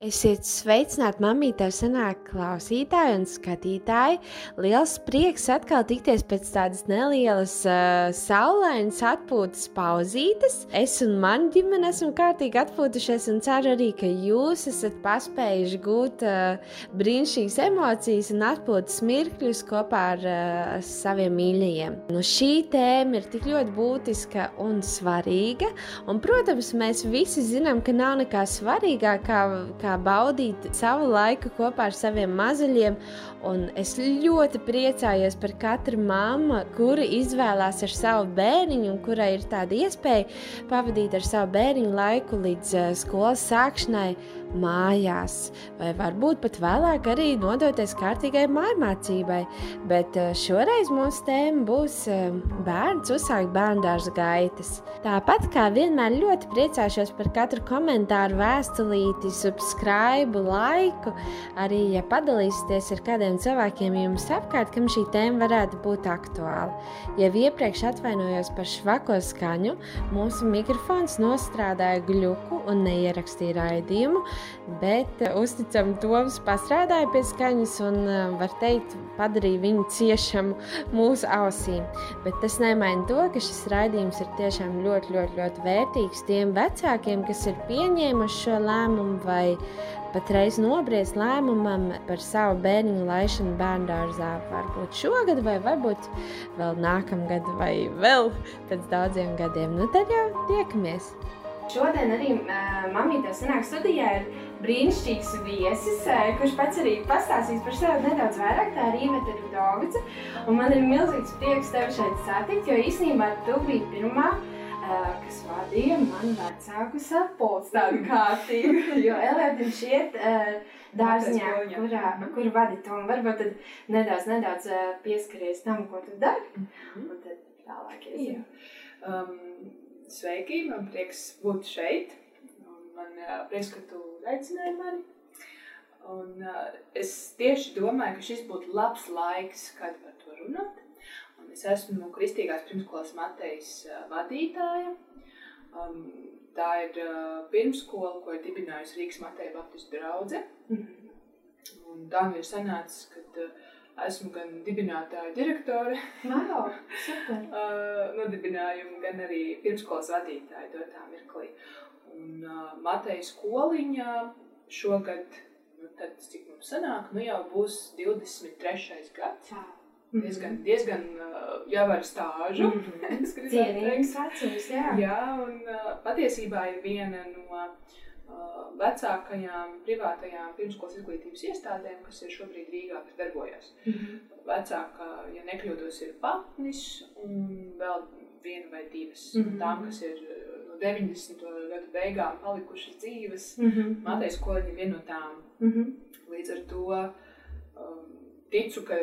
Esiet sveicināti, mamīte, senāk klausītāji un skatītāji. Liels prieks atkal tikties pēc tādas nelielas uh, saulainas atpūtas pauzītes. Es un mana ģimene esam kārtīgi atpūtušies un ceru arī, ka jūs esat paspējuši gūt uh, brīnišķīgas emocijas un atpūtas mirkļus kopā ar uh, saviem mīļajiem. Nu, šī tēma ir tik ļoti būtiska un svarīga, un, protams, mēs visi zinām, ka nav nekā svarīgākā kā kā baudīt savu laiku kopā ar saviem mazuļiem. Un es ļoti priecājos par katru mammu, kura izvēlās ar savu bērniņu, un kurai ir tāda iespēja pavadīt ar savu bērniņu laiku līdz uh, skolas sākšanai mājās, vai varbūt pat vēlāk arī nodoties kārtīgai mājmācībai. Bet uh, šoreiz mūsu tēma būs uh, bērns uzsākt bērndārza gaitas. Tāpat kā vienmēr ļoti priecāšos par katru komentāru, vēstulīti, subscribe, laiku, arī ja padalīsieties ar kādiem cilvēkiem jums apkārt, kam šī tēma varētu būt aktuāla. Jau iepriekš atvainojos par švako skaņu, mūsu mikrofons nostrādāja gļuku un neierakstīja raidījumu, bet uh, uzticam Toms pastrādāja pie skaņas un, uh, var teikt, padarīja viņu ciešamu mūsu ausīm. Bet tas nemaina to, ka šis raidījums ir tiešām ļoti, ļoti, ļoti vērtīgs tiem vecākiem, kas ir pieņēmuši šo lēmumu vai patreiz nobriest lēmumam par savu bērnu laišanu bērngārzā. Varbūt šogad, vai varbūt vēl nākamgad, vai vēl pēc daudziem gadiem. Nu, tad jau tiekamies! Šodien arī mamītē sanāk studijā ir brīnišķīgs viesis, kurš pats arī pastāstīs par sevi nedaudz vairāk. Tā ir Īveta Rudovica. Un man ir milzīgs prieks tevi šeit satikt, jo īstenībā tu biji pirmā, kas vadīja manu vecāku sapulci tādu kārtību. jo Elētiņš iet uh, dārziņā, kurā, kur vadi to. Un varbūt tad nedaudz, nedaudz pieskaries tam, ko tu dari. Un tad tālāk ies. Um, Sveiki, man prieks būt šeit. Man uh, prieks, ka tu aicināji mani. Un, uh, es tieši domāju, ka šis būtu labs laiks, kad par to runāt. Un es esmu Kristīgās pirmskolas Matejas uh, vadītāja. Um, tā ir uh, pirmskola, ko ir dibinājusi Rīgas Mateja Baptistu draudze. Mm -hmm. Un tā nu ir sanācis, ka uh, Esmu gan dibinātāja direktore, wow, uh, nodibinājumu, gan arī pirmskolas vadītāja dotā mirklī. Un uh, Mateja skoliņa šogad, nu tad, cik mums sanāk, nu jau būs 23. gads. Wow. Diezgan, diezgan uh, jau ar stāžu. Mm -hmm. Cienīgs vecums, jā. Jā, un uh, patiesībā ir viena no vecākajām privātajām pirmskolas izglītības iestādēm, kas ir šobrīd Rīgā, kas darbojas. Mm -hmm. Vecākā, ja nekļūdos, ir patnis un vēl viena vai divas mm -hmm. tām, kas ir no 90. gadu beigām palikušas dzīves. Mm -hmm. Mateja skoliņa ir viena no tām. Mm -hmm. Līdz ar to um, ticu, ka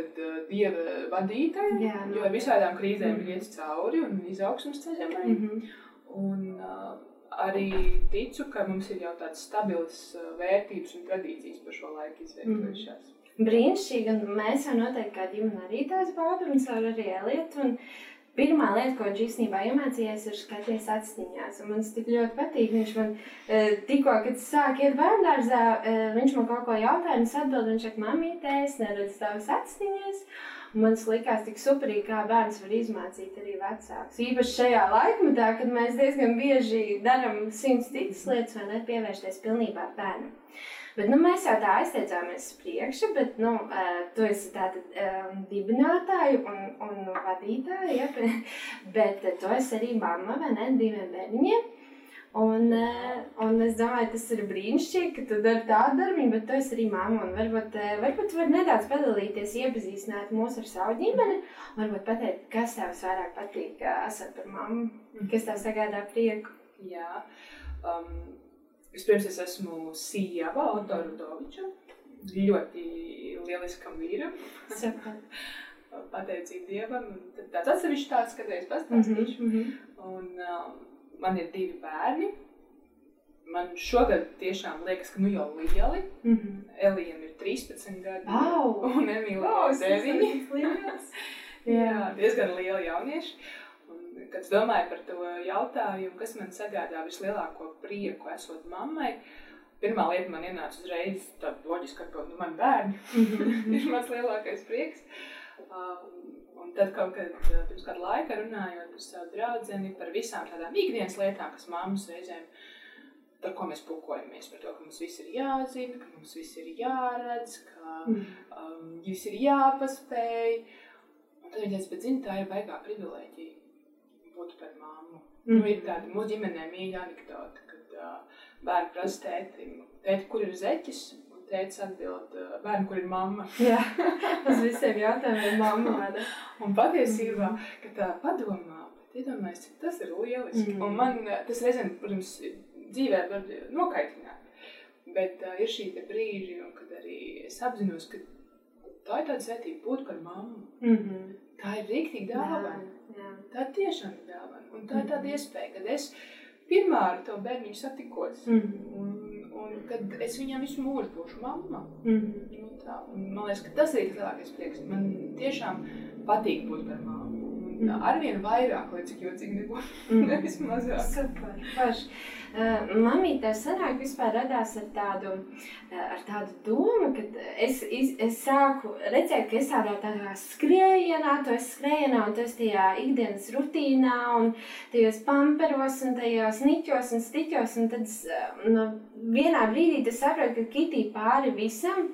Dieva vadītāji, Jā, no, jo ar visādām krīzēm mm -hmm. ir iet cauri un izaugsmas ceļam. Mm -hmm. Un, uh, arī ticu, ka mums ir jau tādas stabilas uh, vērtības un tradīcijas par šo laiku izveidojušās. Mm. Brīnišķīgi, un mēs jau noteikti kā ģimene arī tās baudām, un caur arī Elietu. Pirmā lieta, ko viņš īstenībā iemācījās, ir skatīties. Un man tas tik ļoti patīk. Viņš man e, tikko, kad sāk iet bērngārzā, e, viņš man kaut ko jautāja, un es atbildēju, viņš saka, mamītē, es neredzu tavas atstiņas. Man liekas, tik superīgi, kā bērns var izmācīt arī vecāks. Īpaši šajā laikmetā, kad mēs diezgan bieži darām simts citas lietas, vai ne pievēršties pilnībā bērnam. Bet, nu, mēs jau tā aizteicāmies uz priekšu, bet nu, uh, tu esi tāda um, dibinātāja un, un vadītāja, ja? bet uh, tu esi arī mamma vai ne diviem bērniņiem. Un, eh, un es domāju, tas ir brīnišķīgi, ka tu dari tādu darbu, bet tu esi arī mamma. Varbūt, eh, varbūt tu vari nedaudz padalīties, iepazīstināt mūs ar savu ģimeni. Varbūt pateikt, kas tev vairāk patīk, esat par mammu, kas tev sagādā prieku. Jā, um, vispirms es esmu sieva Oto Rudoviča. Ļoti lieliskam vīram. Pateicība Dievam. Tāds atsevišķi tāds, kad es pastāstīšu. Mm -hmm. Un, um, man ir divi bērni. Man šogad tiešām liekas, ka nu jau lieli. Mm -hmm. Elijam ir 13 gadi. Wow. Un Emīlijai ir 9. Jā, diezgan lieli jaunieši. Un, kad es domāju par to jautājumu, kas man sagādā vislielāko prieku, esot mammai, pirmā lieta man ienāca uzreiz tāda loģiska, ka nu, man bērni ir mans lielākais prieks. Um, un tad kaut kad pirms kāda laika runājot ar savu draudzeni par visām tādām ikdienas lietām, kas mammas reizēm par ko mēs pukojamies. Par to, ka mums viss ir jāzina, ka mums viss ir jāredz, ka um, viss ir jāpaspēj. Un tad viņa teica, bet tā ir baigā privilēģija būt par mammu. Mm. Nu, ir tāda mūsu ģimenē mīļa anekdote, kad uh, bērni prasa tētim, tēti, kur ir zeķis? Tētis atbild, uh, bērni, kur ir mamma? Jā, uz visiem jautājumiem ir mamma. un patiesībā, kad tā padomā, bet iedomājies, cik tas ir lieliski. Mm. Un man tas reizēm, protams, dzīvē var nokaitināt. Bet uh, ir šī brīži, kad arī es apzinos, ka tā ir tāda svētība būt par mammu. Mm -hmm. Tā ir rīktīgi dāvana. Tā tiešām ir dāvana. Un tā ir tāda iespēja, kad es pirmā ar to bērniņu satikos. Mm -hmm. Un, kad es viņam visu mūžu būšu mamma. Mm -hmm. nu, tā, man liekas, ka tas ir lielākais prieks. Man tiešām patīk būt par mammu. Mm. Arvien vairāk, lai cik jocīgi nebūtu. Mm. Nevis mazāk. Super. Paši. Uh, Mamīte senāk vispār radās ar tādu, uh, ar tādu domu, ka es, es, es sāku redzēt, ka es tādā, tādā skrējienā, tu esi skrējienā un tu esi tajā ikdienas rutīnā un tajos pamperos un tajos niķos un stiķos un tad uh, no vienā brīdī tu saproti, ka kitī pāri visam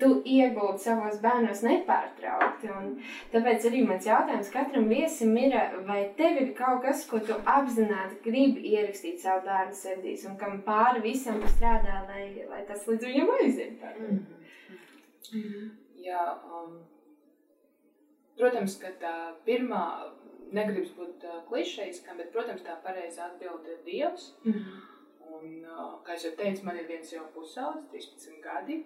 tu iegūti savos bērnos nepārtraukti. Un tāpēc arī mans jautājums katram viesim ir, vai tev ir kaut kas, ko tu apzināti gribi ierakstīt savu bērnu sirdīs un kam pāri visam strādā, lai, lai tas līdz viņam aiziet. Mm -hmm. Jā, um, protams, ka tā pirmā negribas būt uh, klišejiskam, bet, protams, tā pareizā atbilde ir Dievs. Mm -hmm. Un, uh, kā jau teicu, man ir viens jau pusaudzis, 13 gadi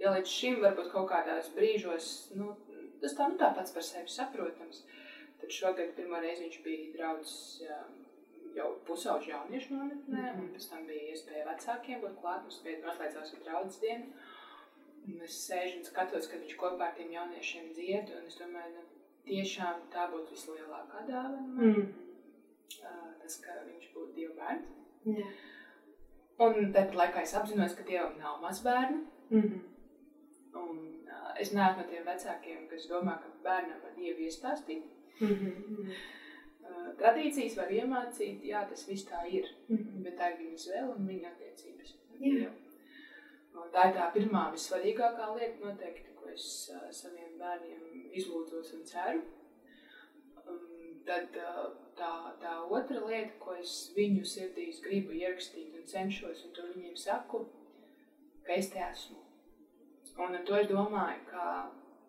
ja līdz šim varbūt kaut kādās brīžos, nu, tas tā, nu, tā pats par sevi saprotams, tad šogad pirmo reizi viņš bija draudzes jau pusauģu jauniešu nometnē, mm -hmm. un pēc tam bija iespēja vecākiem būt klāt, mums bija noslēdzās ar draudzes dienu. Un es sēžu un skatos, kad viņš kopā ar tiem jauniešiem dzied, un es domāju, nu, tiešām tā būtu vislielākā dāvana. Mm. Uh, tas, ka viņš būtu Dieva bērns. Yeah. Un tāpat laikā es apzinos, ka Dievam nav mazbērnu. Mm -hmm. Un, uh, es neesmu no tiem vecākiem, kas domā, ka bērnam var dievu iestāstīt. Uh, tradīcijas var iemācīt, jā, tas viss tā ir. Mm -hmm. Bet tā ir viņa izvēle un viņa attiecības. Jā. Tā ir tā pirmā, vissvarīgākā lieta, noteikti, ko es uh, saviem bērniem izlūdzos un ceru. Um, tad uh, tā, tā otra lieta, ko es viņu sirdīs gribu ierakstīt un cenšos, un to viņiem saku, ka es te esmu. Un ar to es domāju, ka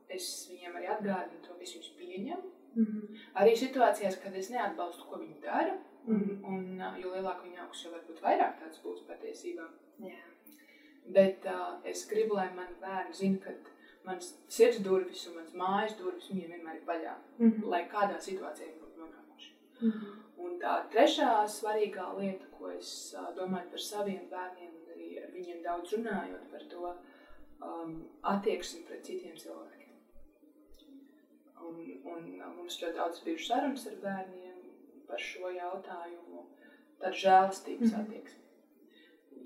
es viņiem arī atgādinu to, es viņus pieņemu. Mm -hmm. Arī situācijās, kad es neatbalstu, ko viņi dara, mm -hmm. un, jo lielāk viņi augs, jo varbūt vairāk tāds būs patiesībā. Yeah. Bet uh, es gribu, lai mani bērni zina, ka mans sirds durvis un mans mājas durvis viņiem vienmēr ir vaļā, mm -hmm. lai kādā situācijā viņi būtu nonākuši. Mm -hmm. Un tā trešā svarīgā lieta, ko es uh, domāju par saviem bērniem, arī ar viņiem daudz runājot par to, uh, um, attieksmi pret citiem cilvēkiem. Un, un mums ļoti daudz bijušas sarunas ar bērniem par šo jautājumu, tādu žēlastības mm attieksmi.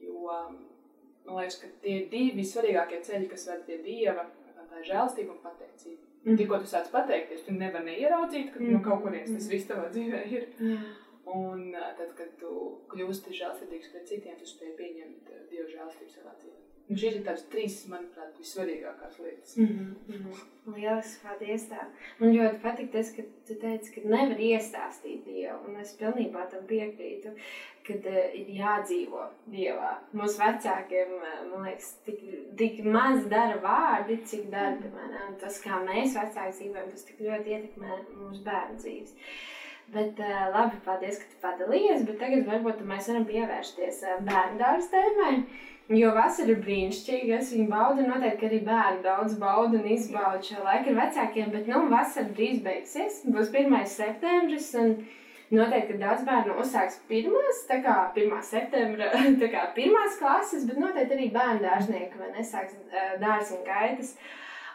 Jo man liekas, ka tie ir divi svarīgākie ceļi, kas ved pie Dieva, tā ir žēlastība un pateicība. Mm. Tikko tu sāc pateikties, tu nevari neieraudzīt, ka mm no kaut kurienes tas viss tavā dzīvē ir. Mm. Un tad, kad tu kļūsti žēlsirdīgs pret citiem, tu spēj pieņemt Dieva žēlastību savā dzīvē. Un šīs ir tās trīs, manuprāt, vissvarīgākās lietas. Mm -hmm. Lieliski, paldies! Tā. Man ļoti patīk tas, ka tu teici, ka nevar iestāstīt Dievu. Un es pilnībā tam piekrītu, ka uh, ir jādzīvo Dievā. Mūsu vecākiem, man liekas, tik, tik maz dara vārdi, cik darbi man. Un tas, kā mēs vecāki dzīvojam, tas tik ļoti ietekmē mūsu bērnu dzīves. Bet uh, labi, paldies, ka tu padalījies, bet tagad varbūt mēs varam pievērsties uh, bērnu dārza tēmai. Jo vasara ir brīnišķīga, es viņu baudu, noteikti arī bērni daudz baudu un izbaudu šo laiku ar vecākiem, bet nu, vasara drīz beigsies, būs 1. septembris, un noteikti, daudz bērnu uzsāks pirmās, tā kā 1. septembra, tā kā pirmās klases, bet noteikti arī bērnu dārznieki vai nesāks dārziņu gaitas.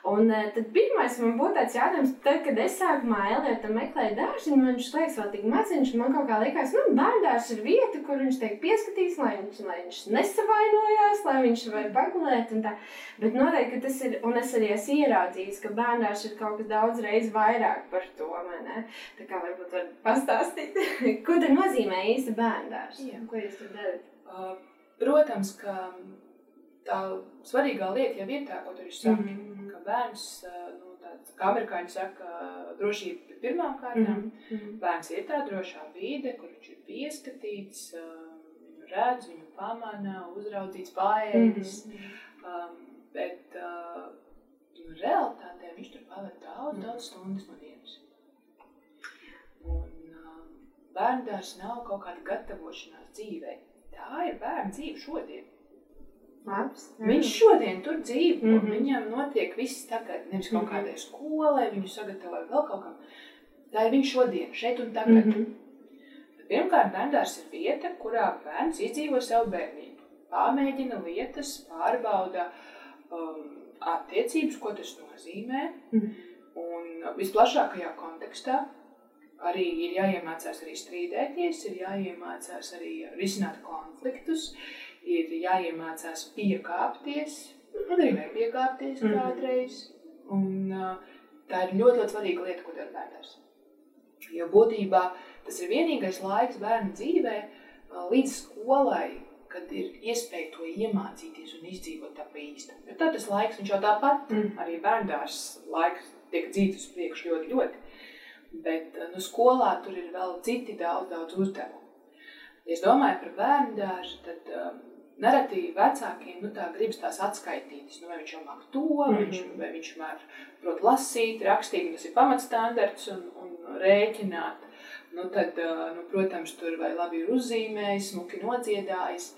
Un uh, tad pirmais man būtu tāds jautājums, tad, kad es sākumā Elietam meklēju dārziņu, man viņš liekas vēl tik maziņš, man kaut kā likās, nu, bērndārs ir vieta, kur viņš tiek pieskatīts, lai viņš, lai viņš nesavainojās, lai viņš var pagulēt un tā. Bet noteikti, ka tas ir, un es arī esmu ieraudzījis, ka bērndārs ir kaut kas daudz reiz vairāk par to, ne? Tā kā varbūt var pastāstīt, ko tad nozīmē īsti bērndārs? Jā. Ko jūs tur darat? Uh, protams, ka tā svarīgā lieta jau ir tā, ko tur ir saka. Mm -hmm bērns, nu, tāds, kā amerikāņi saka, drošība pirmām kārtām. Mm -hmm. Bērns ir tā drošā vide, kur viņš ir pieskatīts, viņu redz, viņu pamana, uzraudzīts, paēdis. Mm -hmm. um, bet uh, realitātē viņš tur pavada daudz, daudz stundas no dienas. Un uh, bērndārs nav kaut kāda gatavošanās dzīvē. Tā ir bērna dzīve šodien. Labs, viņš šodien tur dzīvo. Mm -hmm. Viņam notiek viss tagad. Nevis kaut -hmm. kādai skolai, viņu sagatavoja vēl kaut kam. Tā ir viņš šodien, šeit un tagad. Mm -hmm. Pirmkārt, bērns ir vieta, kurā bērns izdzīvo savu bērnību. Pārmēģina lietas, pārbauda um, attiecības, ko tas nozīmē. Mm -hmm. Un visplašākajā kontekstā arī ir jāiemācās arī strīdēties, ir jāiemācās arī risināt konfliktus. Uh, ir jāiemācās piekāpties, un arī nepiekāpties mm. kādreiz. Un, uh, tā ir ļoti, ļoti svarīga lieta, ko dara bērns. Jo būtībā tas ir vienīgais laiks bērnu dzīvē uh, līdz skolai, kad ir iespēja to iemācīties un izdzīvot tā pa īstam. Jo tad tas laiks, viņš jau tāpat, mm. arī bērndārs laiks tiek dzīvots uz priekšu ļoti, ļoti. Bet nu, skolā tur ir vēl citi daudz, daudz uzdevumu. Ja es domāju par bērnu dārzu, tad um, Nereti vecākiem nu, tā gribas tās atskaitītas, nu, vai viņš jau māk to, mm -hmm. viņš, vai viņš prot lasīt, rakstīt, tas ir pamatstandards un, un rēķināt. Nu, tad, nu, protams, tur vai labi ir uzzīmējis, smuki nodziedājis,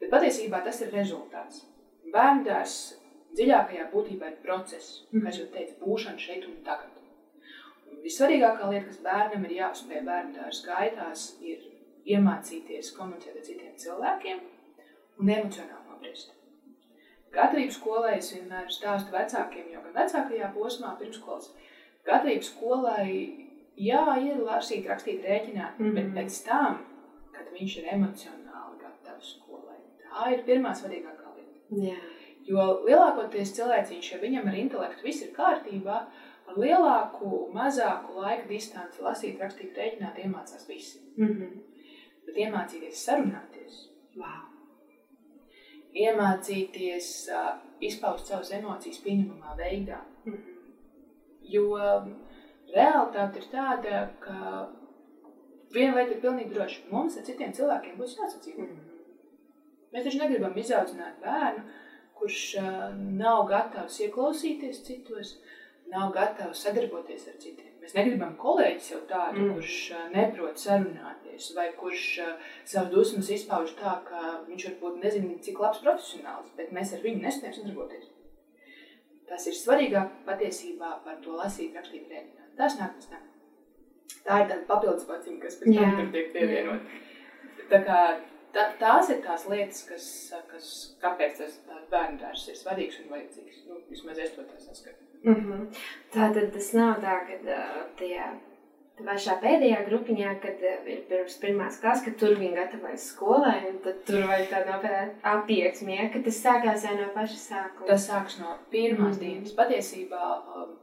bet patiesībā tas ir rezultāts. Bērndārs dziļākajā būtībā ir process, mm -hmm. kā jau teicu, būšana šeit un tagad. Un vissvarīgākā lieta, kas bērnam ir jāapspēj bērndārs gaitās, ir iemācīties komunicēt ar citiem cilvēkiem, un emocionāli nobriest. Gatavības skolai es vienmēr stāstu vecākiem, jo gan vecākajā posmā, pirmskolas, gatavības skolai, jā, ir lasīt, rakstīt, rēķināt, mm -hmm. bet pēc tam, kad viņš ir emocionāli gatavs skolai, tā ir pirmā svarīgākā lieta. Jā. Jo lielākoties cilvēciņš, ja viņam ar intelektu viss ir kārtībā, ar lielāku, mazāku laika distanci lasīt, rakstīt, rēķināt, iemācās visi. Mm -hmm. Bet iemācīties sarunāties. Wow iemācīties uh, izpaust savas emocijas pieņemamā veidā. Mm -hmm. Jo realitāte ir tāda, ka viena lieta ir pilnīgi droša. Mums ar citiem cilvēkiem būs jāsadzīvo. Mm -hmm. Mēs taču negribam izaudzināt bērnu, kurš uh, nav gatavs ieklausīties citos, nav gatavs sadarboties ar citiem. Mēs negribam kolēģis jau tādu, mm. kurš neprot sarunāties, vai kurš savu dusmas izpauž tā, ka viņš varbūt nezina, cik labs profesionāls, bet mēs ar viņu nespējam sadarboties. Tas ir svarīgāk patiesībā par to lasīt, rakstīt, rēķināt. Tas nāk pēc tam. Tā ir tāda papildus paciņa, kas pēc tam tur tiek pievienot. Tā kā tā, tās ir tās lietas, kas, kas kāpēc tas bērnu dārzs ir svarīgs un vajadzīgs. Nu, vismaz es to tā saskatu. Mm -hmm. Tā tad tas nav tā, ka uh, tajā pašā pēdējā grupiņā, kad uh, ir pirms pirmās klases, ka tur viņi gatavojas skolai, un tad tur vajag tādu attieksmi, ja, ka tas sākās jau no paša sākuma. Tas sāks no pirmās mm -hmm. dienas. Patiesībā, um,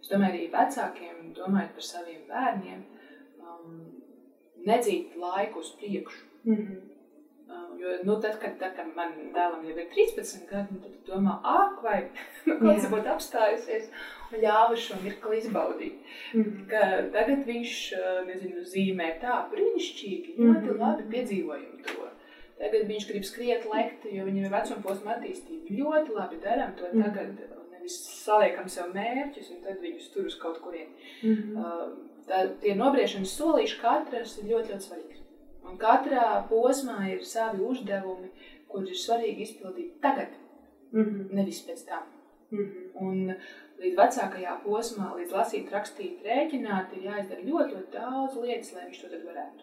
es domāju, arī vecākiem, domājot par saviem bērniem, um, nedzīt laiku uz priekšu. Mm -hmm. Jo, nu, tad, kad, tad, kad man dēlam jau ir 13 gadi, nu, tad domā, ak, vai kāds būtu apstājusies un ļāva šo mirkli izbaudīt. Mm -hmm. Ka tagad viņš, nezinu, zīmē tā brīnišķīgi, ļoti mm -hmm. labi piedzīvojam to. Tagad viņš grib skriet, lekt, jo viņam ir vecuma posma attīstība. Ļoti labi darām to mm -hmm. tagad, nevis saliekam sev mērķus un tad viņus tur uz kaut kurien. Mm -hmm. uh, tā, tie nobriešanas solīši katrs ir ļoti, ļoti svarīgs. Un katrā posmā ir savi uzdevumi, kurus ir svarīgi izpildīt tagad, mm -hmm. nevis pēc tam. Mm -hmm. Un līdz vecākajā posmā, līdz lasīt, rakstīt, rēķināt, ir jāizdara ļoti, ļoti daudz lietas, lai viņš to varētu.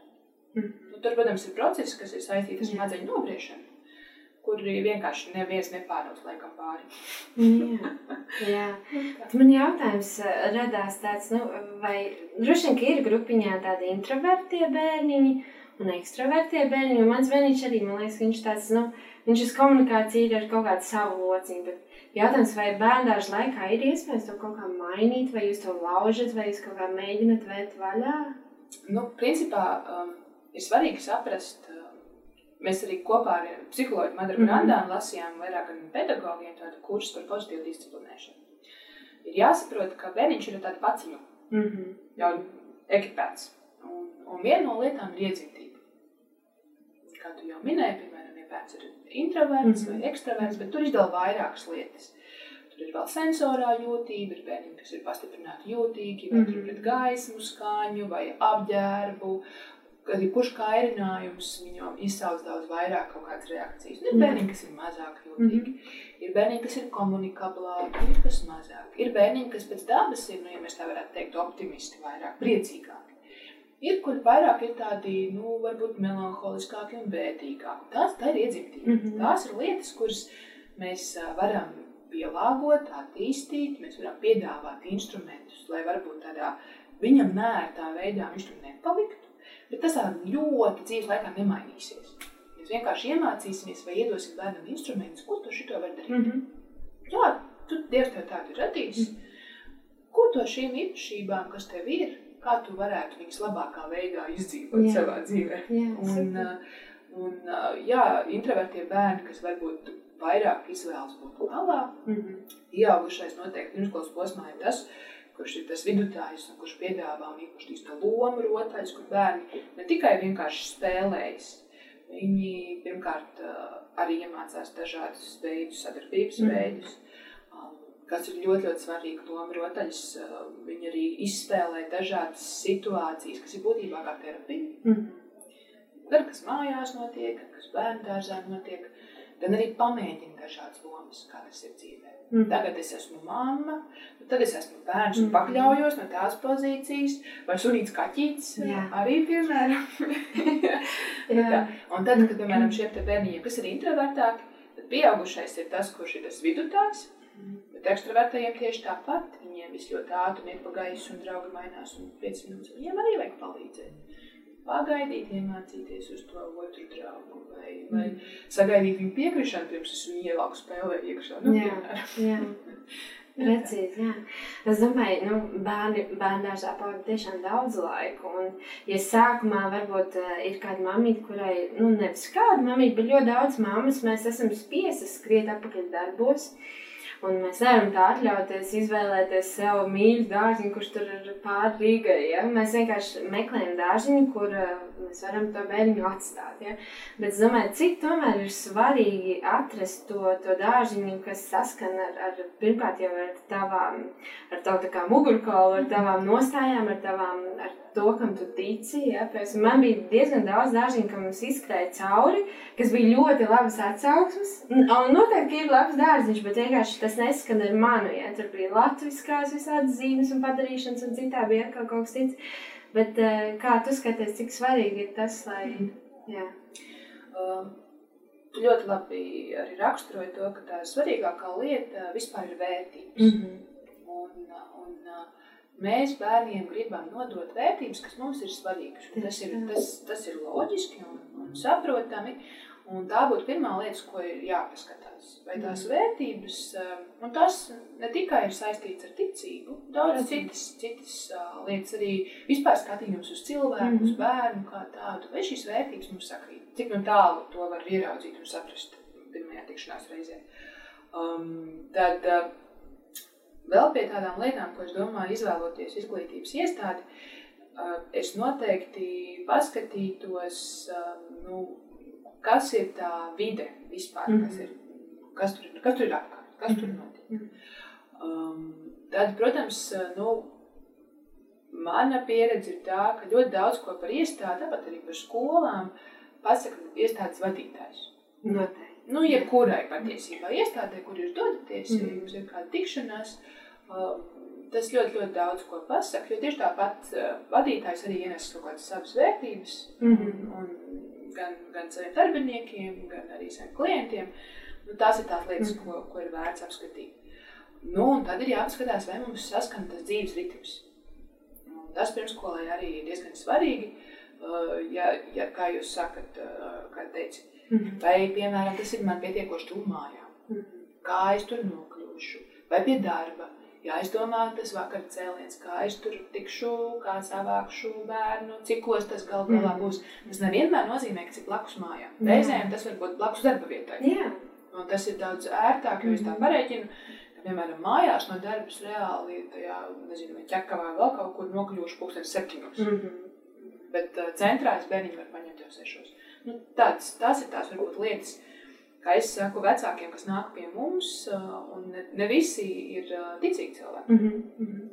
Mm -hmm. nu, tur, protams, ir procesi, kas ir saistīti ar smadzeņu nobriešanu. kuri vienkārši neviens nepārnāc laikam pāri. jā, jā. Man jautājums eh, radās tāds, nu, vai droši vien, ir grupiņā tādi introvertie bērniņi un ekstravertie bērniņi, un mans bērniņš arī, man liekas, ka viņš tāds, nu, viņš uz komunikāciju ir ar kaut kādu savu lociņu, bet jautājums, vai bērndāžu laikā ir iespējams to kaut kā mainīt, vai jūs to laužat, vai jūs kaut kā mēģinat vērt vaļā? Nu, principā um, ir svarīgi saprast, Mēs arī kopā ar psihologu Madru mm -hmm. Grandānu lasījām vairākiem pedagogiem tādu kursu par pozitīvu disciplinēšanu. Ir jāsaprot, ka bērniņš ir tāda paciņu, mm -hmm. jau ekipēts. Un, un viena no lietām ir iedzimtība. Kā tu jau minēji, piemēram, ja bērns ir introverts mm -hmm. vai ekstraverts, bet tur izdala vairākas lietas. Tur ir vēl sensorā jūtība, ir bērni, kas ir pastiprināti jūtīgi, vai mm -hmm. pret gaismu, skaņu vai apģērbu, arī kurš kairinājums viņam izsauc daudz vairāk kaut kādas reakcijas. Ir bērni, kas ir mazāk jūtīgi, mm -hmm. ir bērni, kas ir komunikablāki, ir kas mazāk. Ir bērni, kas pēc dabas ir, nu, ja mēs tā varētu teikt, optimisti vairāk, priecīgāki. Ir, kur vairāk ir tādi, nu, varbūt melanholiskāki un bētīgāki. Tās tā ir iedzimtība. Mm -hmm. Tās ir lietas, kuras mēs varam pielāgot, attīstīt, mēs varam piedāvāt instrumentus, lai varbūt tādā viņam nērtā veidā viņš tur nepaliktu Bet tas tā ļoti dzīves laikā nemainīsies. Mēs vienkārši iemācīsimies vai iedosim bērnam instrumentus, ko tu šito var darīt. Mm -hmm. Jā, tu Dievs tev tādu ir radījis. Mm -hmm. Ko to šīm īpašībām, kas tev ir, kā tu varētu viņas labākā veidā izdzīvot jā. savā dzīvē? Jā, un, uh, un, uh, jā, introvertie bērni, kas varbūt vairāk izvēlas būt malā, mm -hmm. ieaugušais noteikti pirmskolas posmā ir tas, kurš ir tas vidutājs un kurš piedāvā un īpaši tīs to lomu rotaļas, kur bērni ne tikai vienkārši spēlējas, viņi pirmkārt arī iemācās dažādus veidus, sadarbības mm. veidus, kas ir ļoti, ļoti svarīgi loma rotaļas. Viņi arī izspēlē dažādas situācijas, kas ir būtībā kā terapija. Mm. Gan kas mājās notiek, gan kas bērnu dārzā notiek, gan arī pamēģina dažādas lomas, kā tas ir dzīvē. Mm. Tagad es esmu mamma, tad es esmu bērns un mm. pakļaujos no tās pozīcijas, vai sunīts kaķītis Jā. arī, piemēram. Jā. un tad, kad, piemēram, šiem te bērniņiem, kas ir introvertāki, tad pieaugušais ir tas, kurš ir tas vidutājs. Bet ekstravertajiem tieši tāpat. Viņiem viss ļoti ātri iet pa gaisu un draugi mainās un 5 minūtes. Viņiem arī vajag palīdzēt pagaidīt, iemācīties uz to otru draugu, vai, vai mm. sagaidīt viņu piekrišanu, pirms es viņu ievelku spēlē iekšā. Nu, jā, jā. Precīzi, jā. Es domāju, nu, bērni bērndārzā pavada tiešām daudz laiku. Un, ja sākumā varbūt uh, ir kāda mamīte, kurai, nu, nevis kāda mamīte, bet ļoti daudz mammas, mēs esam spiesas skriet apakaļ darbos. Uh, Un mēs nevaram tā atļauties izvēlēties sev mīļu dārziņu, kurš tur ir pāri Rīgai. Ja? Mēs vienkārši meklējam dārziņu, kur uh, mēs varam to bērnu atstāt. Ja? Bet es domāju, cik tomēr ir svarīgi atrast to, to dārziņu, kas saskan ar, ar pirmkārt jau ar tavām, ar tavu tā kā mugurkaulu, ar tavām nostājām, ar tavām, ar to, kam tu tici. Ja? Pēc, man bija diezgan daudz dārziņu, kam mums izskrēja cauri, kas bija ļoti labas atsauksmes. Un noteikti ir labs dārziņš, bet vienkārši tas neskan ar manu. Ja? Tur bija latviskās visādas zīmes un padarīšanas, un citā bija kaut kas cits. Bet uh, kā tu skaties, cik svarīgi ir tas, lai. Jā. Um. Ļoti labi arī raksturoji to, ka tā svarīgākā lieta vispār ir vērtības. Mm -hmm. un, un, mēs bērniem gribam nodot vērtības, kas mums ir svarīgas. Tas ir, tas, tas ir loģiski un, un saprotami. Un tā būtu pirmā lieta, ko ir jāpaskatās. Vai tās mm. vērtības, um, un tas ne tikai ir saistīts ar ticību, daudz citas, citas uh, lietas, arī vispār skatījums uz cilvēku, mm. uz mhm. bērnu kā tādu, vai šīs vērtības mums sakrīt. Cik no tālu to var ieraudzīt un saprast pirmajā tikšanās reizē. Um, tad uh, vēl pie tādām lietām, ko es domāju, izvēloties izglītības iestādi, uh, es noteikti paskatītos, uh, nu, kas ir tā vide vispār, mm -hmm. kas, ir, kas, tur, kas tur ir apkārt, kas tur mhm. notiek. Mm -hmm. um, tad, protams, nu, mana pieredze ir tā, ka ļoti daudz ko par iestādi, tāpat arī par skolām, pasaka iestādes vadītājs. Noteikti. Nu, jebkurai patiesībā iestādē, kur jūs dodaties, mm -hmm. ja jums ir kāda tikšanās, um, tas ļoti, ļoti daudz ko pasaka, jo tieši tāpat uh, vadītājs arī ienes kaut kādas savas vērtības, mm -hmm. un, gan, gan saviem darbiniekiem, gan arī saviem klientiem. Nu, tās ir tās lietas, ko, ko ir vērts apskatīt. Nu, un tad ir jāpaskatās, vai mums saskan tas dzīves ritms. Un tas pirmsskolai arī ir diezgan svarīgi. Uh, ja, ja, kā jūs sakat, uh, kā teici, mm -hmm. vai, piemēram, tas ir man pietiekoši tuvu mājām, mm -hmm. kā es tur nokļūšu, vai pie darba, jāizdomā tas vakar cēliens, kā es tur tikšu, kā savākšu bērnu, cikos tas gal galā mm. būs. Tas nevienmēr nozīmē, ka cik blakus mājām. Reizēm tas var būt blakus darba vietai. Jā. Un tas ir daudz ērtāk, jo es tā mm. pareiķinu, piemēram, mājās no darbas reāli tajā, nezinu, vai ķekavā vēl kaut kur nokļūšu pulkstens septiņos. Mm -hmm. Bet uh, centrā es bērniņu var paņemt jau sešos. Nu, tāds, tās ir tās varbūt lietas, kā es saku vecākiem, kas nāk pie mums, un ne, ne visi ir ticīgi cilvēki. Mm -hmm.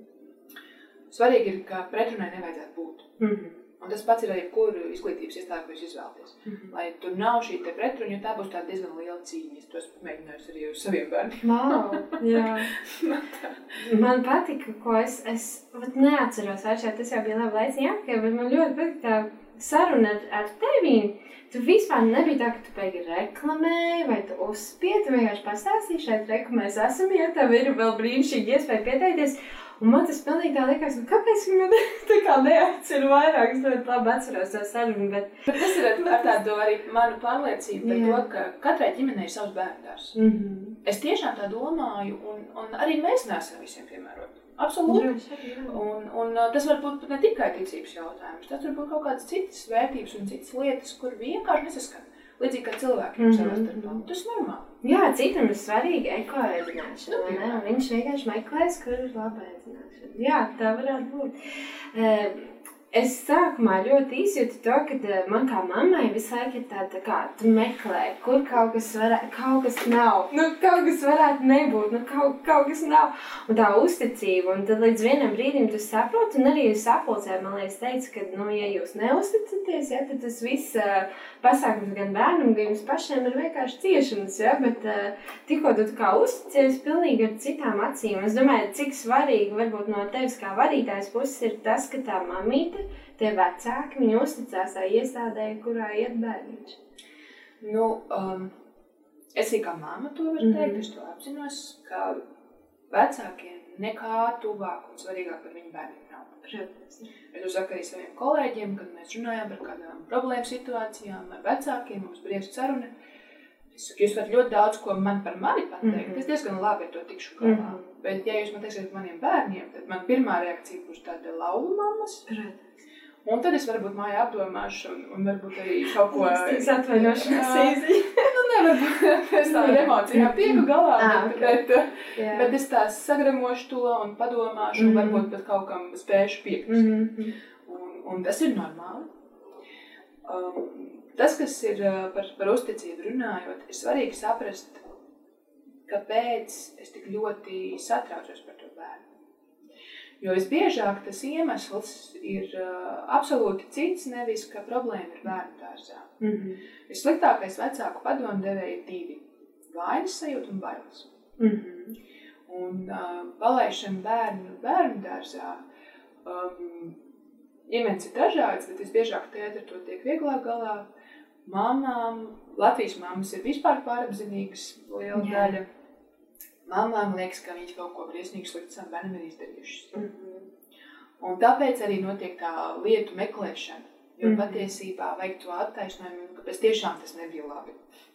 Svarīgi ir, ka pretrunai nevajadzētu būt. Mm -hmm. Un tas pats ir arī jebkuru izglītības iestādi, jūs izvēlaties. Mm -hmm. Lai tur nav šī pretruna, jo tā būs tā diezgan liela cīņa. Es to esmu mēģinājis arī uz saviem bērniem. wow, man patika, ko es, es neatceros vairs, tas jau bija labi laiciņā, bet man ļoti patika tā saruna ar, ar tevi. Tu vispār nebija tā, ka tu beigi reklamēji, vai tu uzspiedi, vienkārši pastāstīji šeit, reku, mēs esam, ja tev ir vēl brīnišķīgi iespēja pieteikties. Un man tas pilnīgi tā liekas, nu, kāpēc man tā kā neatceru vairāk, es ļoti labi atceros to sarunu, bet... bet tas ir ar tādu arī manu pārliecību par to, ka katrai ģimenei ir savs bērndārs. Mm -hmm. Es tiešām tā domāju, un, un arī mēs neesam visiem piemēroti. Absolūti. Un, un tas var būt ne tikai ticības jautājums, tas var būt kaut kādas citas vērtības un citas lietas, kur vienkārši nesaskan. Līdzīgi kā cilvēkiem mm -hmm. savā starpā. Tas ir normāli. Jā, citam ir svarīgi ekoēdināšana, nu, ne? Un viņš vienkārši meklēs, kur ir laba ēdināšana. Jā, tā varētu būt. Es sākumā ļoti izjūtu to, ka eh, man kā mammai visu laiku ir tāda, tā kā tu meklē, kur kaut kas, varē, kaut kas nav. Nu, kaut kas varētu nebūt, nu, kaut, kaut kas nav. Un tā uzticība, un tad līdz vienam brīdim tu saproti, un arī jūs sapulcē, man liekas, teica, ka, nu, ja jūs neusticaties, ja, tad tas viss uh, pasākums gan bērnam, gan jums pašiem ir vienkārši ciešanas, ja, bet uh, tikko tu kā uzticies pilnīgi ar citām acīm. Es domāju, cik svarīgi varbūt no tevis kā vadītājs puses ir tas, ka tā mamīte tie vecāki, viņi uzticās tai iestādē, kurā iet bērniņš. Nu, um, es kā māma to varu mm -hmm. teikt, es to apzinos, ka vecākiem nekā tuvāk un svarīgāk par viņu bērniem. Es to saku arī saviem kolēģiem, kad mēs runājam par kādām problēmu situācijām ar vecākiem, mums brīvs saruna. Es saku, jūs varat ļoti daudz ko man par mani pateikt. Mm -hmm. Es diezgan labi ar to tikšu galā. Mm -hmm. Bet, ja jūs man teiksiet par maniem bērniem, tad man pirmā reakcija būs tāda lauva mammas. Protams. Un tad es varbūt mājā apdomāšu, un, un varbūt arī kaut ko tādu atvainošanās īsi. nu, nevar pēc tādām emocijām tieku galā, ah, bet, okay. bet, yeah. bet es tās sagramošu to un padomāšu, mm -hmm. un varbūt pat kaut kam spēšu piekrist. Mm -hmm. un, un tas ir normāli. Um, tas, kas ir uh, par, par uzticību runājot, ir svarīgi saprast, kāpēc es tik ļoti satraucos par to bērnu. Jo visbiežāk tas iemesls ir uh, absolūti cits, nevis ka problēma ir bērnu dārzā. Mm -hmm. Vissliktākais vecāku padomdevēji ir divi - vainas sajūta un bailes. Mm -hmm. Un uh, palaišana bērnu bērnu dārzā um, ģimenes ir dažādas, bet visbiežāk tēti ar to tiek vieglāk galā. Māmām, Latvijas māmas ir vispār pārapzinīgas liela Jā. daļa mamām liekas, ka viņas kaut ko briesmīgi sliktu savam bērnam ir izdarījušas. Mm -hmm. Un tāpēc arī notiek tā lietu meklēšana. Jo mm -hmm. patiesībā vajag to attaisnojumu, ka pēc tiešām tas nebija labi.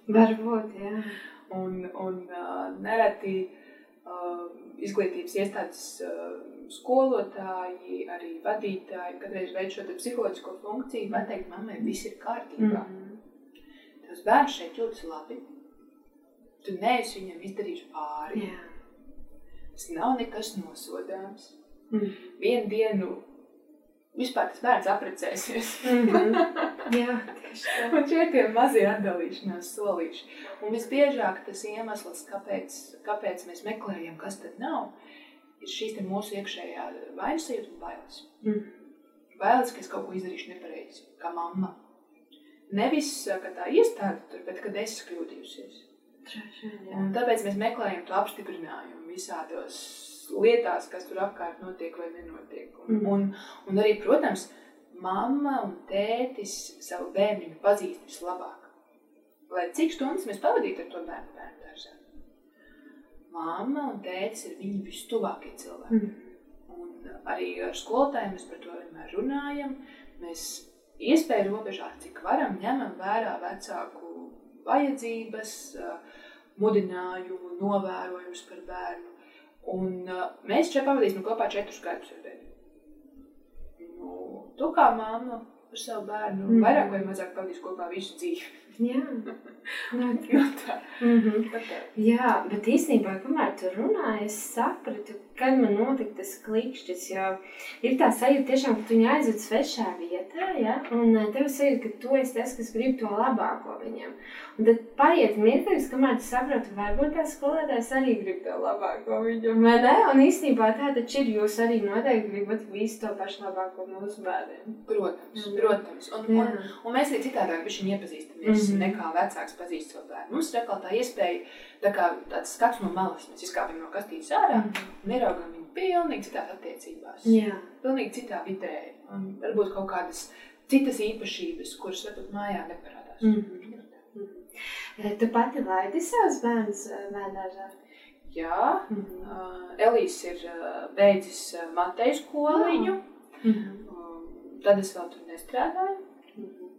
Varbūt, jā. Un, un uh, nereti uh, izglītības iestādes uh, skolotāji, arī vadītāji, kādreiz veic šo psiholoģisko funkciju, pateikt, mammai viss ir kārtībā. Mm -hmm. Tas bērns šeit jūtas labi Tu neesi viņam izdarījis pāri. Jā. Tas nav nekas nosodāms. Mm. Vienu dienu vispār tas bērns apprecēsies. mm -hmm. Jā. Un šie ir mazie atdalīšanās solīši. Un visbiežāk tas iemesls, kāpēc, kāpēc mēs meklējam, kas tad nav, ir šīs mūsu iekšējā vainas sajūta un bailes. Mm. Bailes, ka es kaut ko izdarīšu nepareizi, kā mamma. Nevis, ka tā iestāde tur, bet kad es kļūdījusies. Un tāpēc mēs meklējam to apstiprinājumu visādos lietās, kas tur apkārt notiek vai nenotiek. Un, mm. un, un arī, protams, mamma un tētis savu bērniņu pazīst vislabāk. Lai cik stundas mēs pavadītu ar to bērnu bērnu dārzā. Mamma un tētis ir viņi vistuvākie cilvēki. Mm. Un arī ar skolotājiem mēs par to vienmēr runājam. Mēs iespēju robežā, cik varam, ņemam vērā vecāku vajadzības, mudinājumu, novērojumus par bērnu. Un mēs šeit pavadīsim kopā četrus gadus. Nu, tu kā mamma par savu bērnu mm. vairāk vai mazāk pavadīsi kopā visu dzīvi. Jā, no tā. Mm -hmm. tā. Jā, bet īstenībā, kamēr tu runāji, es sapratu, kad man notika tas klikšķis. Jo ir tā sajūta, tiešām, ka tu viņu aizved svešā vietā, ja? un eh, tev sajūta, ka tu esi tas, kas grib to labāko viņam. Un tad paiet mirklis, kamēr tu saproti, varbūt tās skolotājs arī grib to labāko viņam, vai ne? Un īstenībā tā taču ir, jūs arī noteikti gribat visu to pašu labāko mūsu bērniem. Protams, mm. protams. Un, un, un, un mēs arī citādāk iepazīstamies. Mm -hmm. nekā vecāks pazīst savu bērnu. Mums ir tā iespēja, tā kā tāds skats no malas, mēs izkāpjam no kastītes ārā mm -hmm. un ieraugam viņu pilnīgi citās attiecībās. Jā. Pilnīgi citā vidē. Un varbūt kaut kādas citas īpašības, kuras varbūt mājā neparādās. Mm -hmm. Mm -hmm. Tu pati laidi savus bērnus eh, bērnāžā? Jā, mm -hmm. uh, Elīs ir uh, beidzis uh, Mateju skoliņu. Mm -hmm. um, tad es vēl tur nestrādāju. Mm -hmm.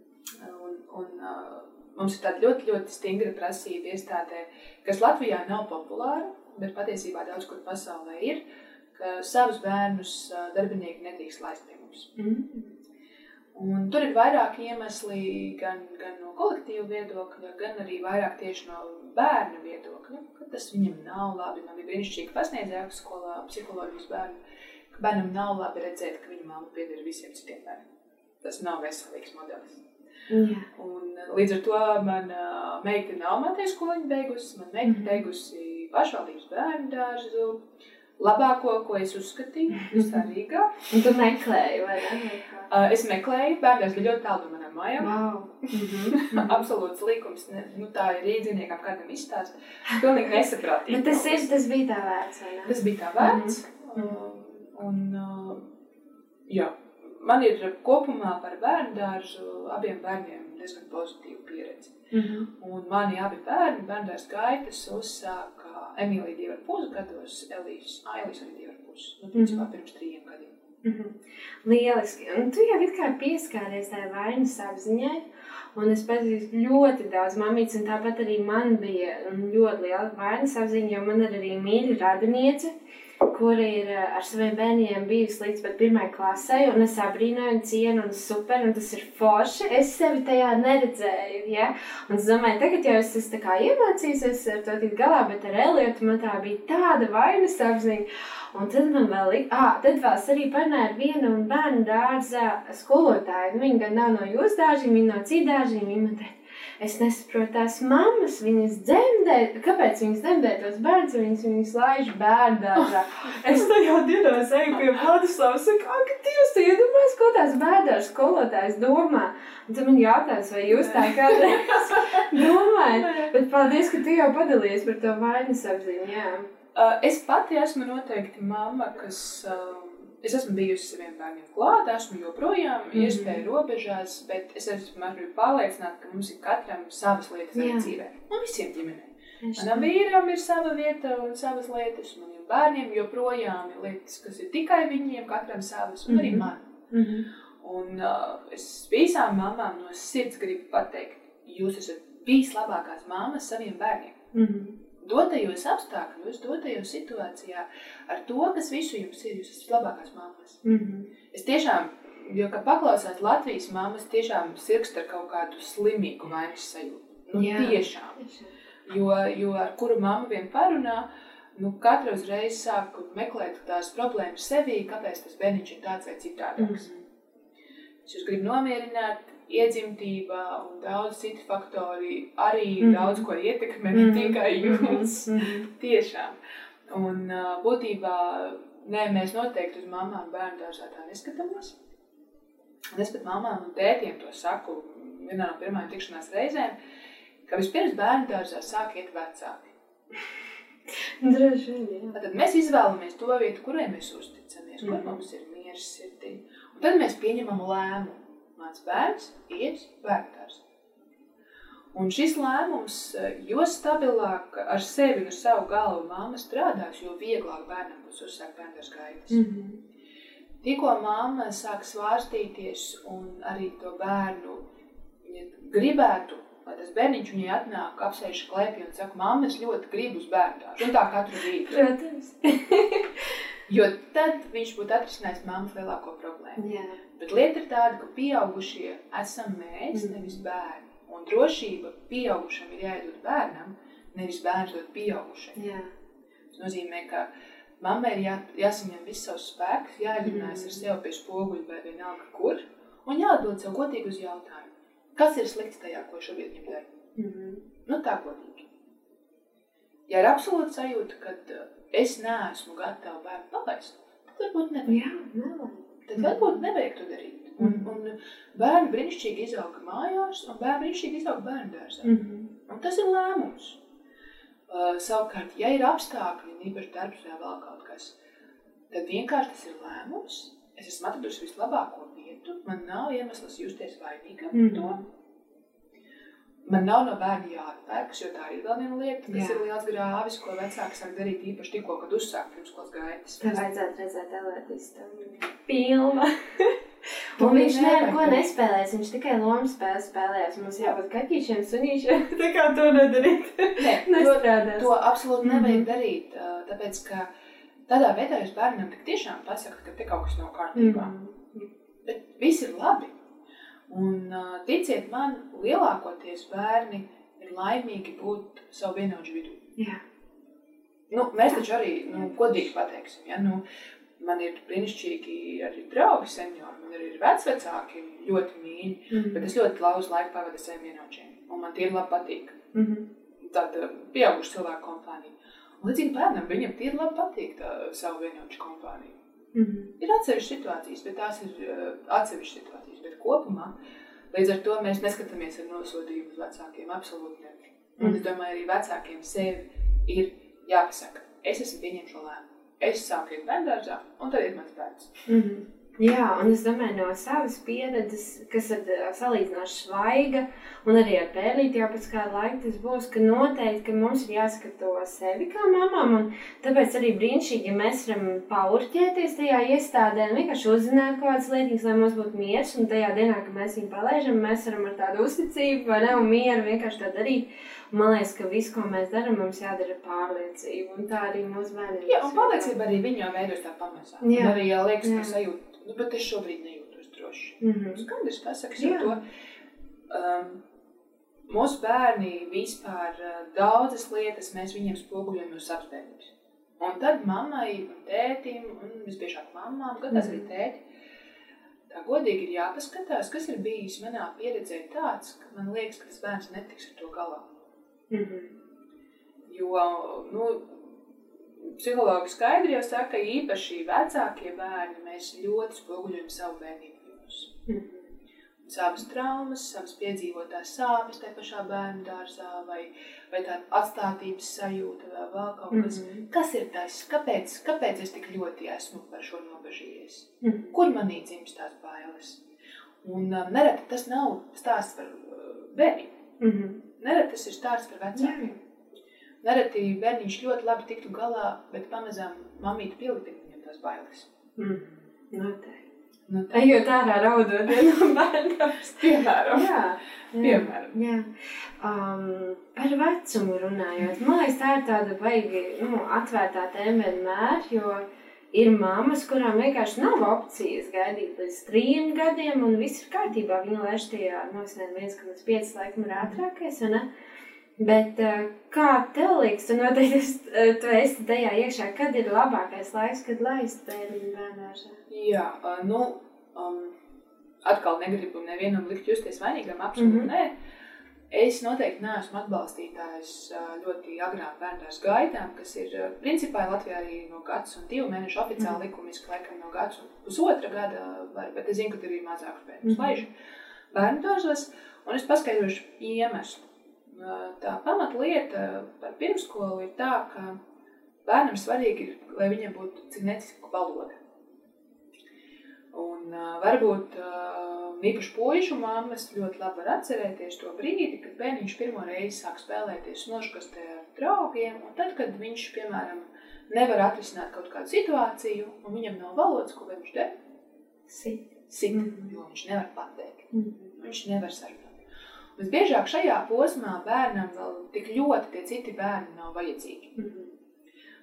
Un, un uh, Mums ir tāda ļoti, ļoti stingra prasība iestādē, kas Latvijā nav populāra, bet patiesībā daudz kur pasaulē ir, ka savus bērnus darbinieki nedrīkst laist pie mums. Mm. Un tur ir vairāk iemesli, gan, gan no kolektīva viedokļa, gan arī vairāk tieši no bērna viedokļa, ka tas viņam nav labi. Man bija brīnišķīgi pasniedzēja skolā psiholoģijas bērnu, ka bērnam nav labi redzēt, ka viņa mamma pieder visiem citiem bērniem. Tas nav veselīgs modelis. Jā. Un, eh, līdz ar to mana meita nav matēs skoliņu beigusi. Man meita mm. beigusi pašvaldības bērnu dārzu. Labāko, ko es uzskatīju, visā Rīgā. Un tu meklēji, vai ne? Uh, es meklēju, bērnās bija ļoti tālu no manām mājām. Wow. Mm -hmm. Absolūts līkums. Ne, nu, tā ir rīdzīniekam kādam izstāst. Pilnīgi nesaprātīgi. Bet tas ir, tas bija tā vērts, vai ne? Tas bija tā vērts. Mm -hmm. uh, un, uh, jā man ir kopumā par bērnu dārzu abiem bērniem diezgan pozitīva pieredze. Mm -hmm. Un mani abi bērni, bērndārs gaitas, uzsāka Emīlija divi ar pus gados, Elīs, Ailis arī divi ar pus, nu, principā mm -hmm. pirms trījiem gadiem. Mm -hmm. Lieliski. Un tu jau it kā pieskāries tai vainas apziņai, un es pazīstu ļoti daudz mamītes, un tāpat arī man bija ļoti liela vainas apziņa, jo man ir arī mīļa radiniece, kura ir eh, ar saviem bērniem bijusi līdz pat pirmajai klasē, un es abrīnoju, cienu, un super, un tas ir forši. Es sevi tajā neredzēju, ja? Un es domāju, tagad jau es esmu iemācījusies ar to tikt galā, bet ar Eliotu man tā bija tāda vainas apziņa. Un tad man vēl ir, ah, tad vēl es arī parunāju ar vienu bērnu dārza skolotāju. Nu, viņa gan nav no jūsu dārziņa, viņa no citu dārziņa. Viņa man teica, Es nesaprotu tās mammas, viņas dzemdē, kāpēc viņas dzemdē tos bērnus, viņas viņas laiž bērndārzā. Es tajā dienā eju pie Vladislavas, saku, ak, Dievs, tu iedomājies, ko tās bērndārs skolotājs domā. Un tad man jautās, vai jūs tā kādreiz domājat, bet paldies, ka tu jau padalījies par to vainas apziņu, jā. Uh, es pati esmu noteikti mamma, kas... Uh, Es esmu bijusi saviem bērniem klāt, esmu joprojām mm -hmm. iespēju robežās, bet es esmu arī pārliecināta, ka mums ir katram savas lietas arī dzīvē. Un visiem ģimenē. Manam vīram ir sava vieta un savas lietas, maniem bērniem joprojām ir lietas, kas ir tikai viņiem, katram savas, un mm -hmm. arī mhm. man. Mm -hmm. Un uh, es visām mamām no sirds gribu pateikt, jūs esat vislabākās māmas saviem bērniem. Mm -hmm dotajos apstākļos, dotajos situācijā, ar to, kas visu jums ir, jūs esat labākās mammas. Mm -hmm. Es tiešām, jo, kad paklausās Latvijas mammas, tiešām sirgst ar kaut kādu slimīgu vainas sajūtu. Nu, Jā. tiešām. Jo, jo ar kuru mamma vien parunā, nu, katra uzreiz sāk meklēt tās problēmas sevī, kāpēc tas bērniņš ir tāds vai citādāks. Mm -hmm. Es jūs gribu nomierināt, iedzimtība un daudz citu faktori arī mm daudz ko ietekmē, ne mm tikai jūs. Mm. Tiešām. Un būtībā nē, mēs noteikti uz mamām bērnu dārzā tā neskatāmies. Un es pat mamām un tētiem to saku vienā no pirmajām tikšanās reizēm, ka vispirms bērnu dārzā sāk iet vecāki. Droši vien. Tad mēs izvēlamies to vietu, kurai mēs uzticamies, kur mm mums ir miers sirdī Un tad mēs pieņemam lēmumu. Mans bērns ies bērnās. Un šis lēmums, jo stabilāk ar sevi un savu galvu māma strādās, jo vieglāk bērnam būs uzsākt bērnās gaitas. Mm -hmm. Tikko mamma sāk svārstīties un arī to bērnu gribētu, lai tas bērniņš viņai atnāk, apsēž klēpī un saka, mamma, es ļoti gribu uz bērntāšu. Un tā katru rītu. Protams. jo tad viņš būtu atrisinājis mammas lielāko problēmu. Jā. Bet lieta ir tāda, ka pieaugušie esam mēs, mm. nevis bērni. Un drošība pieaugušam ir jāiedod bērnam, nevis bērns dod pieaugušam. Jā. Tas nozīmē, ka mammai ir jā, jāsaņem viss savs spēks, jāizrunājas mm. ar sevi pie spoguļa vai vienalga kur, un jāatbild sev godīgi uz jautājumu, kas ir slikts tajā, ko šobrīd viņam dara. Mm -hmm. Nu tā godīgi. Ja ir absolūti sajūta, ka uh, es neesmu gatava bērnu palaist, tad varbūt nevajag. Jā, nevajag. Tad varbūt nevajag to darīt. Un, un bērni brīnišķīgi izauga mājās, un bērni brīnišķīgi izauga bērnu dārzā. Mm -hmm. Un tas ir lēmums. Uh, savukārt, ja ir apstākļi, īpaši darbs vai vēl kaut kas, tad vienkārši tas ir lēmums. Es esmu atradusi vislabāko vietu, man nav iemesls justies vainīgam par mm -hmm. to. Man nav no bērna jāatpērkas, jo tā ir vēl viena lieta, kas Jā. ir liels grāvis, ko vecāki sāk darīt īpaši tikko, kad uzsāk pirmskolas gaitas. Tev vajadzētu redzēt elētistam. Pilna. Un viņš neko nespēlēs, viņš tikai lomu spēles spēlēs. Mums jābūt kaķīšiem, sunīšiem. Tā kā to nedarīt. Nē, Nestrādās. To, to absolūti mm -hmm. nevajag darīt, tāpēc, ka tādā veidā jūs bērnam tik tiešām pasakat, ka te kaut kas nav kārtībā. Mm -hmm. Bet viss ir labi. Un ticiet man, lielākoties bērni ir laimīgi būt savu vienaudžu vidū. Jā. Nu, mēs taču arī, nu, godīgi pateiksim, ja, nu, man ir brīnišķīgi arī draugi seniori, man arī ir vecvecāki, ļoti mīļi, mm -hmm. bet es ļoti lauzu laiku pavadu ar saviem vienaudžiem, un man tie labi patīk. Mm -hmm. Tāda pieauguša cilvēku kompānija. Un līdzīgi bērnam, viņam tie labi patīk tā savu vienaudžu kompāniju. Mm -hmm. Ir atsevišķas situācijas, bet tās ir uh, atsevišķas situācijas, bet kopumā līdz ar to mēs neskatāmies ar nosodījumu uz vecākiem, absolūti ne. Un mm -hmm. es domāju, arī vecākiem sevi ir jāpasaka, es esmu pieņem šo lēmumu es sāku iet bērngārzā, un tad ir mans bērns. Mm -hmm. Jā, un es domāju, no savas pieredzes, kas ir salīdzinoši svaiga, un arī ar pērlīti jau pēc kāda laika tas būs, ka noteikti, ka mums ir jāskato sevi kā mamām, un tāpēc arī brīnišķīgi, ja mēs varam paurķēties tajā iestādē, un vienkārši uzzināt kaut kādas lietas, lai mums būtu miers, un tajā dienā, kad mēs viņu palaižam, mēs varam ar tādu uzticību, vai ne, un mieru vienkārši tā darīt. Man liekas, ka viss, ko mēs darām, mums jādara pārliecība. Un tā arī mūsu bērniem. Jā, un pārliecība arī viņam veidojas tā pamazām. Jā, un arī jā, liekas, ka sajūt, nu, bet es šobrīd nejūtos droši. Mm -hmm. Skaidrs, pasakas jau to. Um, mūsu bērni vispār uh, daudzas lietas mēs viņiem spoguļojam no savas bērnības. Un tad mammai un tētim, un visbiežāk mammām, gan tas mm -hmm. arī tēti, tā godīgi ir jāpaskatās, kas ir bijis manā pieredzē tāds, ka man liekas, ka tas bērns netiks ar to galā. Mm -hmm. Jo, nu, psihologi skaidri jau saka, ka īpaši vecākie bērni mēs ļoti spoguļojam savu bērnību viņus. Mm -hmm. Savas traumas, savas piedzīvotās sāpes tajā pašā bērnu dārzā, vai, vai tāda atstātības sajūta, vai vēl kaut kas. Mm -hmm. Kas ir tas? Kāpēc, kāpēc es tik ļoti esmu par šo nobežījies? Mm -hmm. Kur manī dzimst tās bailes? Un um, nereti tas nav stāsts par uh, bērniem. Mm -hmm. Nereti tas ir stāsts par vecākiem. Nereti bērniņš ļoti labi tiktu galā, bet pamazām mamīte pielikt viņam tās bailes. Mm. Noteikti. Tā. Ejot ārā raudot no bērniem. Piemēram. Jā. Piemēram. Jā. Um, par vecumu runājot, man liekas, tā ir tāda baigi nu, atvērtā tēma vienmēr, jo ir mammas, kurām vienkārši nav opcijas gaidīt līdz trim gadiem, un viss ir kārtībā. Viņa lēš tajā, nu, es nezinu, 1,5 laikam ir ātrākais, vai ne? Bet uh, kā tev liekas, tu noteikti uh, tu esi tajā iekšā, kad ir labākais laiks, kad laist bērnu bērnāžā? Jā, uh, nu, um, atkal negribu nevienam likt justies vainīgam, absolūti mm -hmm. nē. Es noteikti neesmu atbalstītājs ļoti agrām bērnās gaitām, kas ir principā Latvijā arī no gads un divu mēnešu oficiāli mm. likumiski, laikam no gads un pusotra gada, var, bet es zinu, ka tur ir mazāks bērnus mm. laiž bērnu dārzos, un es paskaidrošu iemeslu. Tā pamatlieta par pirmskolu ir tā, ka bērnam svarīgi ir, lai viņam būtu cik necik valoda. Un uh, varbūt uh, īpaši puišu mammas ļoti labi var atcerēties to brīdi, kad bērniņš pirmo reizi sāk spēlēties noškastē ar draugiem, tad, kad viņš, piemēram, nevar atrisināt kaut kādu situāciju, un viņam nav valodas, ko viņš dara? Sit. Sit, mm -hmm. jo viņš nevar pateikt. Mm -hmm. Viņš nevar sarunāt. Visbiežāk šajā posmā bērnam vēl tik ļoti tie citi bērni nav vajadzīgi. Mm -hmm.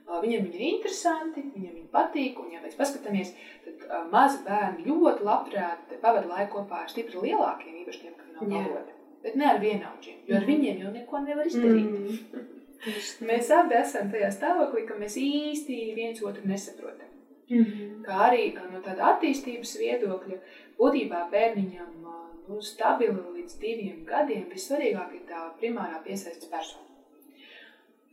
Viņam viņi ir interesanti, viņam viņi patīk, un, ja mēs paskatāmies, tad mazi bērni ļoti labprāt pavada laiku kopā ar stipri lielākiem, īpaši tiem, kam nav valoda. Bet ne ar vienaudžiem, jo ar mm. viņiem jau neko nevar izdarīt. Mm. mēs abi esam tajā stāvoklī, ka mēs īsti viens otru nesaprotam. Mm -hmm. Kā arī no tāda attīstības viedokļa, būtībā bērniņam nu, stabili līdz diviem gadiem vissvarīgāk ir tā primārā piesaistes persona.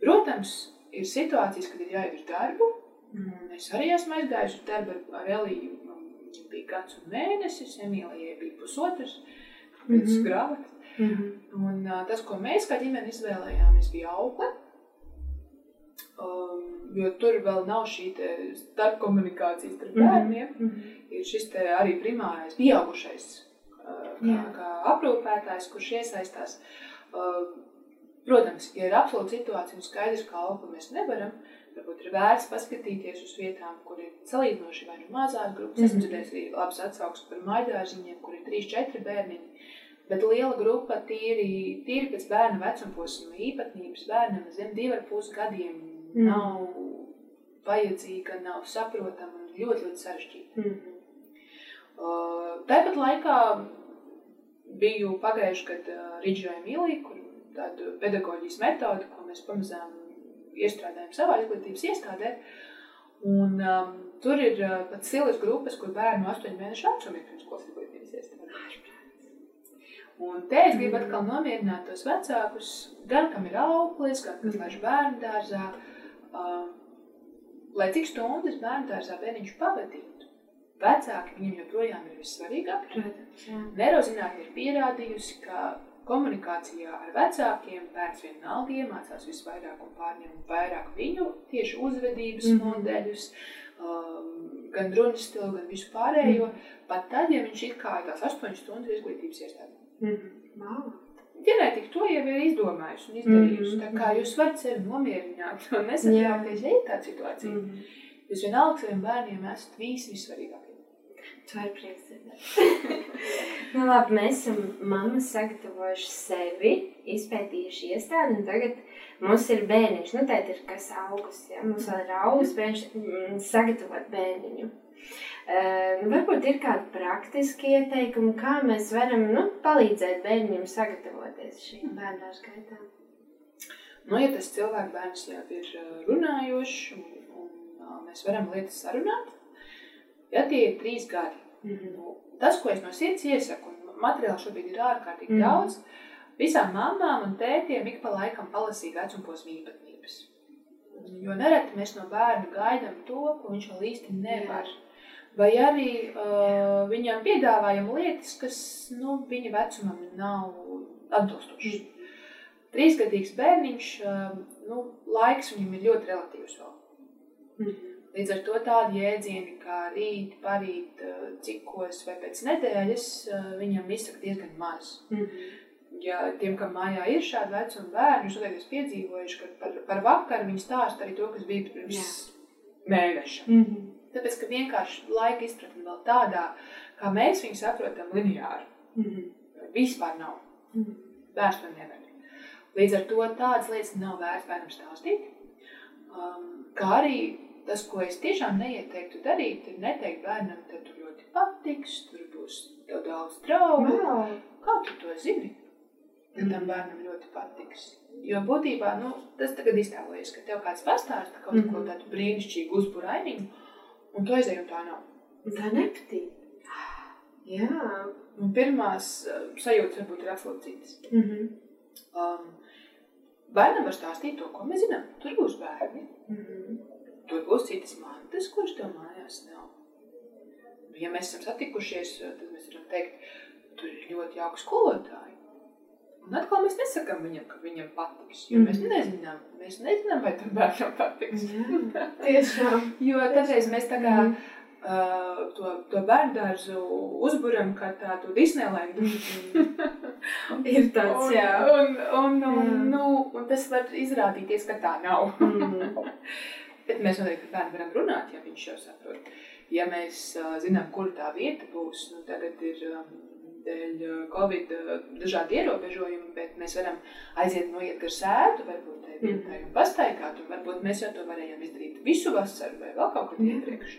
Protams, ir situācijas, kad ir jāiet uz darbu. Mm. Es arī esmu aizgājusi uz darbu ar Eliju. Viņam bija gads un mēnesis, Emīlijai bija pusotrs, pēc mm -hmm. grāmatas. Mm -hmm. Un uh, tas, ko mēs kā ģimene izvēlējāmies, bija aukle. Um, jo tur vēl nav šī starpkomunikācija starp mhm. bērniem. Mm -hmm. Ir šis arī primārais, pieaugušais, kā, kā aprūpētājs, kurš iesaistās. Uh, Protams, ja ir absolūta situācija un skaidrs, ka algu mēs nevaram, varbūt ir vērts paskatīties uz vietām, kur ir salīdzinoši vai nu mazās grupas. Mm -hmm. Esmu dzirdējis arī labs atsauksmes par maidārziņiem, kur ir 3-4 bērniņi. Bet liela grupa tīri, tīri pēc bērna vecuma posma īpatnības bērnam zem 2,5 gadiem mm. nav vajadzīga, nav saprotama un ļoti, ļoti sarežģīta. Mm. Uh, tāpat laikā biju pagājuši, kad uh, Rīdžoja Milī, kur tādu pedagoģijas metodi, ko mēs pamazām iestrādājam savā izglītības iestādē. Un, um, tur ir uh, pat silas grupas, kur bērnu 8 mēnešu vecumā ir pirmskolas izglītības iestādē. Un te es gribu atkal nomierināt tos vecākus, gan kam ir auklis, gan kas laiž bērnu dārzā, um, lai cik stundas bērnu dārzā bērniņš pavadītu. Vecāki viņam joprojām ir vissvarīgākie. Neirozinātne ir pierādījusi, ka Komunikācijā ar vecākiem bērns vienalga iemācās visvairāk un pārņem vairāk viņu tieši uzvedības mm -hmm. modeļus, um, gan runas stilu, gan visu pārējo, mm -hmm. pat tad, ja viņš ir kā tās astoņas stundas izglītības iestādē. Mm -hmm. wow. Ģenētika to jau ir izdomājusi un izdarījusi. Mm -hmm. Tā kā jūs varat sevi nomierināt un nesatraukties, ja ir tāda situācija. Mm -hmm. Jūs vienalga saviem bērniem esat visi vissvarīgākie. To ir prieks dzirdēt. nu, labi, mēs esam mammas sagatavojuši sevi, izpētījuši iestādi, un tagad mums ir bērniņš. Nu, tēt ir kas augus, ja? Mums vēl ir augus bērniņš mm, sagatavot bērniņu. Uh, varbūt ir kādi praktiski ieteikumi, kā mēs varam nu, palīdzēt bērniem sagatavoties šīm bērnu gaitām. Nu, ja tas cilvēks bērns jau ir runājošs un, un mēs varam lietas sarunāt, Ja tie ir trīs gadi, mm -hmm. nu, tas, ko es no sirds iesaku, un materiāli šobrīd ir ārkārtīgi mm -hmm. daudz, visām mamām un tētiem ik pa laikam palasīt vecumposmu īpatnības. Jo nereti mēs no bērna gaidām to, ko viņš vēl īsti nevar. Vai arī uh, viņam piedāvājam lietas, kas nu, viņa vecumam nav atbilstošas. Mm. Trīsgadīgs bērniņš, uh, nu, laiks viņam ir ļoti relatīvs vēl. Mm. Līdz ar to tādi jēdzieni kā rīt, parīt, eh, cikos vai pēc nedēļas eh, viņam izsaka diezgan maz. Mm -hmm. Ja tiem, kam mājā ir šādi vecuma bērni, jūs noteikti esat piedzīvojuši, ka par, par vakaru viņi stāsta arī to, kas bija pirms Jā. mēneša. Mm -hmm. Tāpēc, ka vienkārši laika izpratne vēl tādā, kā mēs viņu saprotam, lineāri. Mm -hmm. Vispār nav. Mm -hmm. To nevar. Līdz ar to tādas lietas nav vērts bērnam stāstīt. Um, kā arī tas, ko es tiešām neieteiktu darīt, ir neteikt bērnam, ka tur ļoti patiks, tur būs tev daudz draugu. Wow. Kā tu to zini? Ka tam bērnam ļoti patiks. Jo būtībā nu, tas tagad iztēlojas, ka tev kāds pastāsta kaut mm -hmm. ko mhm. tādu brīnišķīgu uzburainiņu, un tu aizēji un tā nav. Tā nepatīk. Jā. Un pirmās uh, sajūtas varbūt ir atslūcītas. Mm -hmm. um, bērnam var stāstīt to, ko mēs zinām. Tur būs bērni. Mm -hmm Tur būs citas mantas, kuras tev mājās nav. Ja mēs esam satikušies, tad mēs varam teikt, tur ir ļoti jauki skolotāji. Un atkal mēs nesakām viņam, ka viņam patiks, jo mm. mēs mhm. nezinām, mēs nezinām, vai tam bērnam patiks. Jā, tiešām. jo kādreiz mēs tā kā, uh, to, to bērnu uzburam kā tādu Disneylandu. Ir tāds, un, jā. Un, un, un, Jā. nu, un tas var izrādīties, ka tā nav. Mm. Bet mēs noteikti ar bērnu varam runāt, ja viņš jau saprot. Ja mēs uh, zinām, kur tā vieta būs, nu, tagad ir um, dēļ uh, Covid uh, dažādi ierobežojumi, bet mēs varam aiziet noiet gar sētu, varbūt tai vietai un pastaigāt, un varbūt mēs jau to varējām izdarīt visu vasaru vai vēl kaut kad Jā. iepriekš.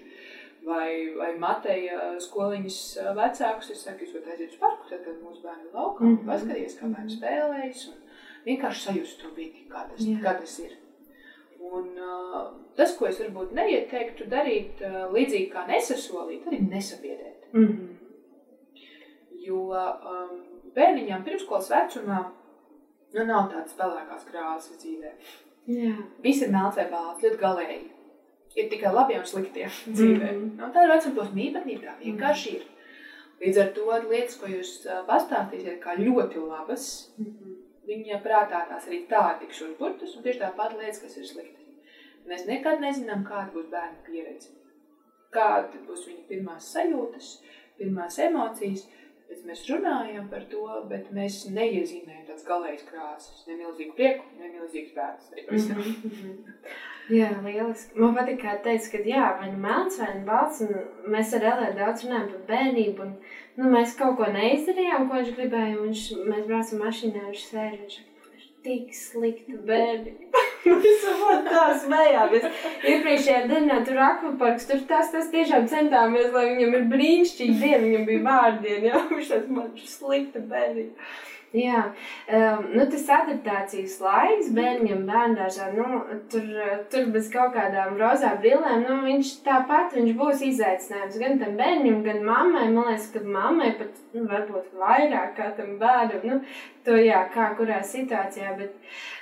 Vai, vai Mateja skoliņas vecākus, es saku, jūs varat aiziet uz parku, tad, mūsu bērni ir laukā, un Mhm. paskatīties, kā bērni Mhm. spēlējas, un vienkārši sajust to vidi, kā tas, Jā. kā tas ir. Un, uh, tas, ko es varbūt neieteiktu darīt, uh, līdzīgi kā nesasolīt, arī nesabiedēt. Mm. Jo um, bērniņām pirmskolas vecumā nu, nav tādas pelēkās krāsas dzīvē. Jā. Viss ir melns vai balts, ļoti galēji. Ir tikai labie un sliktie dzīvē. Mhm. Nu, tā ir vecuma posma īpatnība, tā vienkārši ir. Līdz ar to lietas, ko jūs uh, pastāstīsiet, kā ļoti labas, Mm. viņa prātā tās arī tā tiks uzburtas, un tieši tāpat lietas, kas ir sliktas. Mēs nekad nezinām, kāda būs bērna pieredze, kāda būs viņa pirmās sajūtas, pirmās emocijas. Pēc mēs runājam par to, bet mēs neiezīmējam tādas galējas krāsas, ne milzīgu prieku, ne milzīgu spēku. Mhm. Jā, lieliski. Man patīk, kā teica, ka jā, vai nu melns, vai nu balts. un Mēs ar Elēnu daudz runājam par bērnību. Un, nu, mēs kaut ko neizdarījām, ko viņš gribēja. un Viņš, mēs braucam mašīnā, viņš sēž. Viņš saka, "Man ir tik slikta bērnība. Mēs tā smējāmies. Iepriekšējā dienā tur akvaparks, tur tas, tas tiešām centāmies, lai viņam ir brīnišķīgi diena, viņam bija vārdiena, jā, viņš tas man slikta bērnība. Jā, um, nu, tas adaptācijas laiks bērniem bērngārzā, nu, tur, tur bez kaut kādām rozā brillēm, nu, viņš tāpat, viņš būs izaicinājums gan tam bērnam, gan mammai. Man liekas, ka mammai pat, nu, varbūt vairāk kā tam bērnam, nu, to jā, kā kurā situācijā, bet,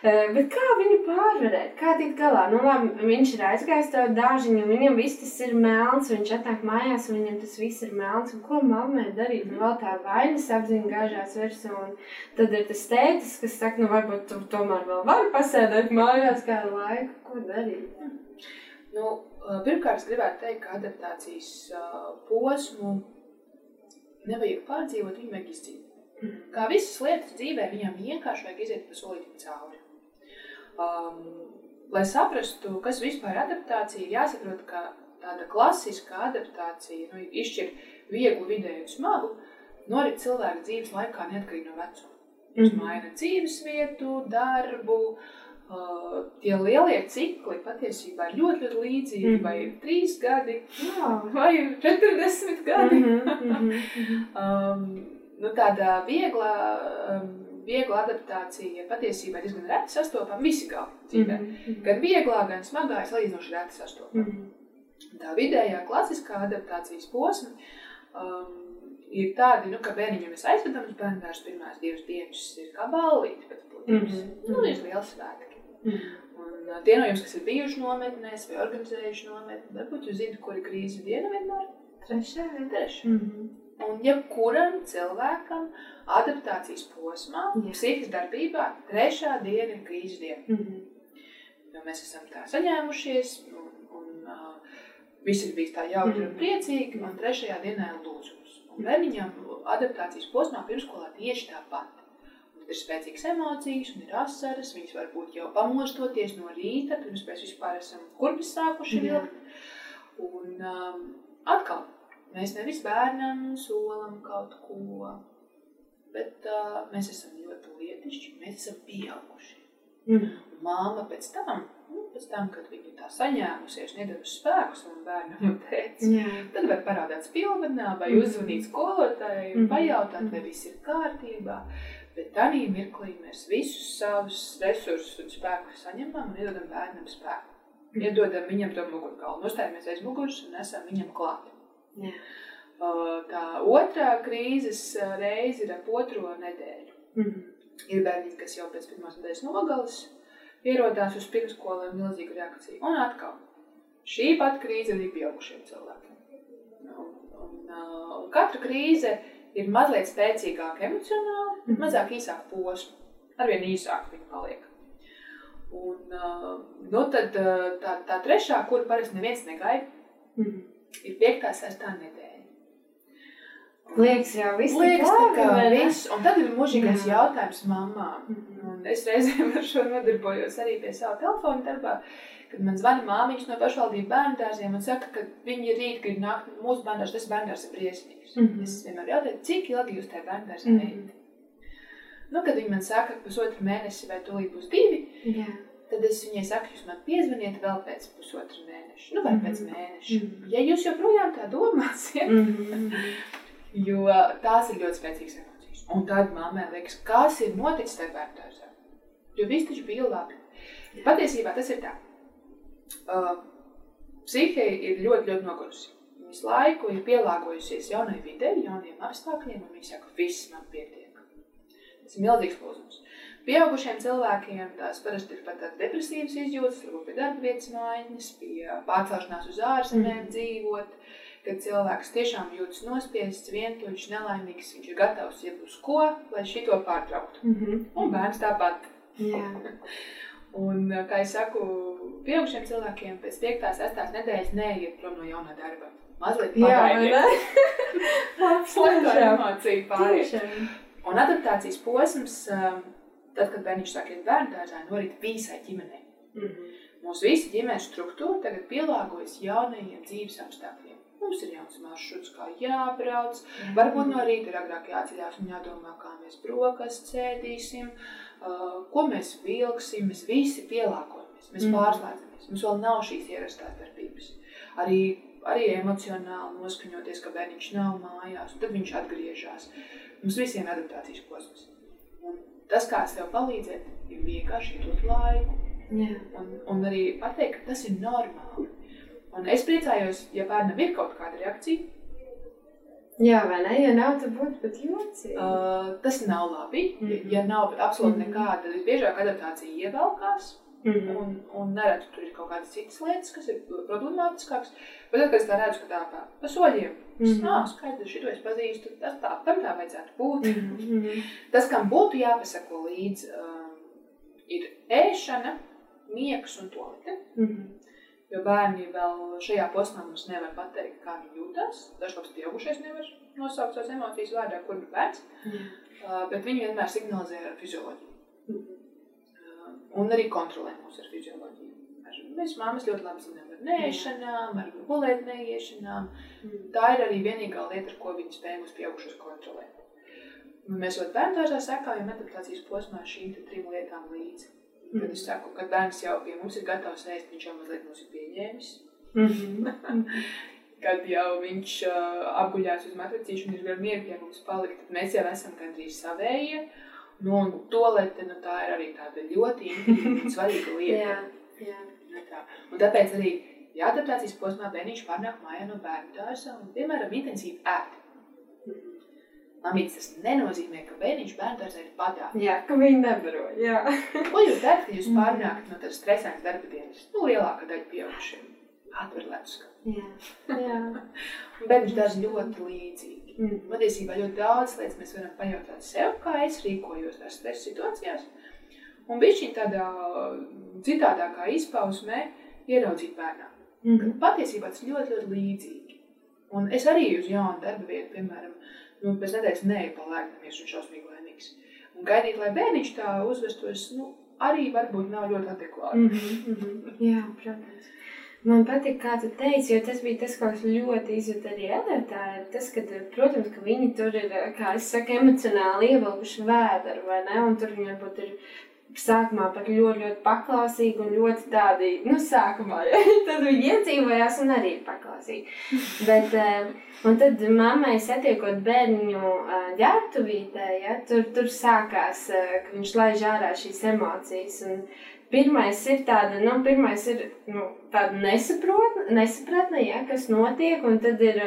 uh, bet kā viņu pārvarēt, kā tikt galā? Nu, labi, viņš ir aizgājis to dāržiņu, viņam viss tas ir melns, viņš atnāk mājās, un viņam tas viss ir melns, un ko mammai darīt? Nu, vēl tā vainas apziņa gāžās virsū, un Tad ir tas tētis, kas saka, nu, varbūt tu tomēr vēl vari pasēdēt mājās kādu laiku. Ko darīt? Nu, uh, pirmkārt, gribētu teikt, ka adaptācijas uh, posmu nevajag pārdzīvot, viņu vajag izdzīvot. Kā visas lietas dzīvē, viņam vienkārši vajag iziet pa solītam cauri. Um, lai saprastu, kas vispār ir adaptācija, ir jāsaprot, ka tāda klasiska adaptācija nu, izšķir vieglu, vidēju un smagu, norit cilvēka dzīves laikā neatkarīgi no vecuma. Viņš Mhm. maina dzīves vietu, darbu. Uh, tie lielie cikli patiesībā ir ļoti, ļoti līdzīgi. Mm Mhm. -hmm. Vai ir trīs gadi, Jā. vai ir 40 gadi. Mm Mhm, mhm, mhm. um, nu, tāda viegla, um, viegla adaptācija patiesībā diezgan reti sastopama visi gadi dzīvē. Mhm, Gan vieglā, gan smagā, ir salīdzinoši reti sastopama. mhm. Tā vidējā klasiskā adaptācijas posma um, ir tāda, nu, ka bērniņam mēs aizvedam uz bērnu dārstu pirmās divas dienas, ir kā ballīte pēc būtības. Mhm. Nu, ir liels svētki. Mhm. Un uh, tie no jums, kas ir bijuši nometnēs vai organizējuši nometni, varbūt jūs zināt, kur ir krīzes diena vienmēr Trešā vieta. trešā. Mhm. Un jebkuram cilvēkam adaptācijas posmā, Jā. psihiskā darbībā, trešā diena ir krīzes diena. Mhm. Jo mēs esam tā saņēmušies, un, un uh, viss ir bijis tā jautri un Mhm. priecīgi, un trešajā dienā ir lūzums. Bērniņam adaptācijas posmā pirmskolā tieši tāpat. Ir spēcīgas emocijas, un ir asaras. Viņas var būt jau pamostoties no rīta, pirms mēs vispār esam kurpes sākuši vilkt. Un um, atkal, mēs nevis bērnam solam kaut ko, bet uh, mēs esam ļoti lietišķi, mēs esam pieauguši. Mhm. Māma pēc tam, nu, pēc tam, kad viņa tā saņēmusies, nedevusi spēkus savam bērnam un teica, Jā. tad var parādīt spilvenā vai Mhm. uzzvanīt skolotājai, Mhm. pajautāt, vai Mhm. viss ir kārtībā. Bet tādā mirklī mēs visus savus resursus un spēkus saņemam un iedodam bērnam spēku. Mhm. Iedodam viņam to mugurkaulu, nostājamies aiz muguras un esam viņam klāt. Jā. Tā otrā krīzes reize ir ap otro nedēļu. Mhm. Ir bērni, kas jau pēc pirmās nedēļas nogalas ierodās uz pirmskolu ar milzīgu reakciju. Un atkal, šī pat krīze ir arī pieaugušiem cilvēkiem. Un, un, un katra krīze ir mazliet spēcīgāka emocionāli, bet Mhm. mazāk īsāka posma. Arvien īsāk viņa paliek. Un, nu tad tā, tā trešā, kuru parasti neviens negaida, Mhm. Ir 5. sestā nedēļa. Liekas, jau viss Liekas, tā kā viss. Un tad ir mūžīgais Jā. jautājums mamām. Mhm. Un es reizēm ar šo nodarbojos arī pie sava telefona darbā, kad man zvana māmiņas no pašvaldību bērnu dārziem un saka, ka viņi rīt grib nākt mūsu bērnu dārzā. Tas bērnu ir briesmīgs. Mhm. Es vienmēr jautāju, cik ilgi jūs tajā bērnu dārzā Mhm. ejat? Nu, kad viņi man saka, ka pusotru mēnesi vai tūlīt būs divi, Jā. Tad es viņai saku, jūs man piezvaniet vēl pēc pusotra mēneša, nu vai pēc Mhm. mēneša. Mhm. Ja jūs joprojām tā domāsiet, Mhm. Jo tās ir ļoti spēcīgas emocijas. Un tad mammai liekas, kas ir noticis tajā bērnībā. Jo viss taču bija labi. Patiesībā tas ir tā. Uh, Psihe ir ļoti, ļoti nogurusi. Viņa visu laiku ir pielāgojusies jaunai videi, jauniem apstākļiem, un viņa saka, viss man pietiek. Tas ir milzīgs lūzums. Pieaugušiem cilvēkiem tās parasti ir pat depresīvas izjūtas, varbūt pie darba vietas maiņas, pie pārcelšanās uz ārzemēm Mhm. dzīvot kad cilvēks tiešām jūtas nospiests, vientuļš, nelaimīgs, viņš ir gatavs iet uz ko, lai šito pārtrauktu. Mhm. Un bērns tāpat. Jā. Un, kā jau saku, pieaugušiem cilvēkiem pēc 5. 6. nedēļas neiet prom no jaunā darba. Mazliet pagaidiet, Tiešām. emocija pāriet. Tiešām. Un adaptācijas posms, um, tad, kad bērniņš sāk iet bērnu dārzā, norit visai ģimenei. Mhm. Mūsu visa ģimenes struktūra tagad pielāgojas jaunajiem dzīves apstākļiem. Mums ir jauns maršruts, kā jābrauc. Varbūt no rīta ir agrāk jāceļās un jādomā, kā mēs brokastis ēdīsim, uh, ko mēs vilksim. Mēs visi pielāgojamies, mēs Mhm. pārslēdzamies. Mums vēl nav šīs ierastās darbības. Arī, arī emocionāli noskaņoties, ka bērniņš nav mājās, un tad viņš atgriežas. Mums visiem ir adaptācijas posms. Tas, kā sev palīdzēt, ir vienkārši iedot laiku Jā. un, un arī pateikt, ka tas ir normāli. Un es priecājos, ja bērnam ir kaut kāda reakcija. Jā, vai ne? Ja nav, tad būtu pat jocīgi. Uh, tas nav labi. Mm. -hmm. Ja nav absolūti Mhm. nekāda, tad visbiežāk adaptācija ievelkās. Mhm. Un, un nereti tur ir kaut kādas citas lietas, kas ir problemātiskākas. Bet tad, kad es tā redzu, ka tā pa, pa soļiem, tas Mhm. nav skaidrs, šito es pazīstu, tas tā, tam tā vajadzētu būt. Mhm. Tas, kam būtu jāpasako līdzi, um, ir ēšana, miegs un tolite. Mhm. Jo bērni vēl šajā posmā mums nevar pateikt, kā viņi jūtas. Dažkārt pieaugušais nevar nosaukt savas emocijas vārdā, kur ir bērns. Jā. Uh, bet viņi vienmēr signalizē ar fizioloģiju. Mhm. Uh, un arī kontrolē mūs ar fizioloģiju. Ar, mēs māmas ļoti labi zinām ar nēšanām, ar gulēt neiešanām. Mhm. Tā ir arī vienīgā lieta, ar ko viņi spēj mūs pieaugušos kontrolēt. Mēs vēl bērntāžā sekājam adaptācijas posmā šīm trim lietām līdzi. Kad es saku, ka bērns jau pie mums ir gatavs ēst, viņš jau mazliet mūs ir pieņēmis. Mhm. Kad jau viņš uh, apguļās uz matricīšu un ir vēl mieru pie mums palikt, tad mēs jau esam gandrīz savējie. Nu, un tolete, nu, tā ir arī tāda ļoti svarīga lieta. Jā. Jā. Nu, tā. Un tāpēc arī ja adaptācijas posmā bērniņš pārnāk mājā no bērnu dārza un, piemēram, intensīvi ēd. Mamītis, tas nenozīmē, ka bērniņš bērnu dārzā ir badā. Jā, ka viņi nebaro. Jā. Ko jūs darat, kad jūs Mhm. pārnākat no tādas stresēnas darba dienas? Nu, lielākā daļa pieaugušiem. Atver lecus. Jā. Jā. Un bērniņš dara ļoti līdzīgi. Mhm. Patiesībā ļoti daudz lietas mēs varam pajautāt sev, kā es rīkojos tās stresa situācijās. Un viņš ir tādā citādākā izpausmē ieraudzīt bērnā. Mhm. Patiesībā tas ļoti, ļoti līdzīgi. Un es arī uz jaunu darba vietu, piemēram, nu, pēc nedēļas neeju pa lēknamies un šausmīgi laimīgs. Un gaidīt, lai bērniņš tā uzvestos, nu, arī varbūt nav ļoti adekvāti. Mhm, mhm. Jā, protams. Man patīk, kā tu teici, jo tas bija tas, ko es ļoti izjūtu arī Elētā. ir Tas, ka, protams, ka viņi tur ir, kā es saku, emocionāli ievilkuši vēderu, vai ne? Un tur viņi varbūt ir sākumā pat ļoti, ļoti paklausīgi un ļoti tādi, nu, sākumā, tad viņi iedzīvojās un arī ir paklausīgi. Bet, eh, un tad mammai satiekot bērniņu eh, ģērbtuvītē, ja, tur, tur sākās, eh, ka viņš laiž ārā šīs emocijas. Un, Pirmais ir tāda, nu, pirmais ir nu, tāda nesaprotne, nesapratne, ja, kas notiek, un tad ir,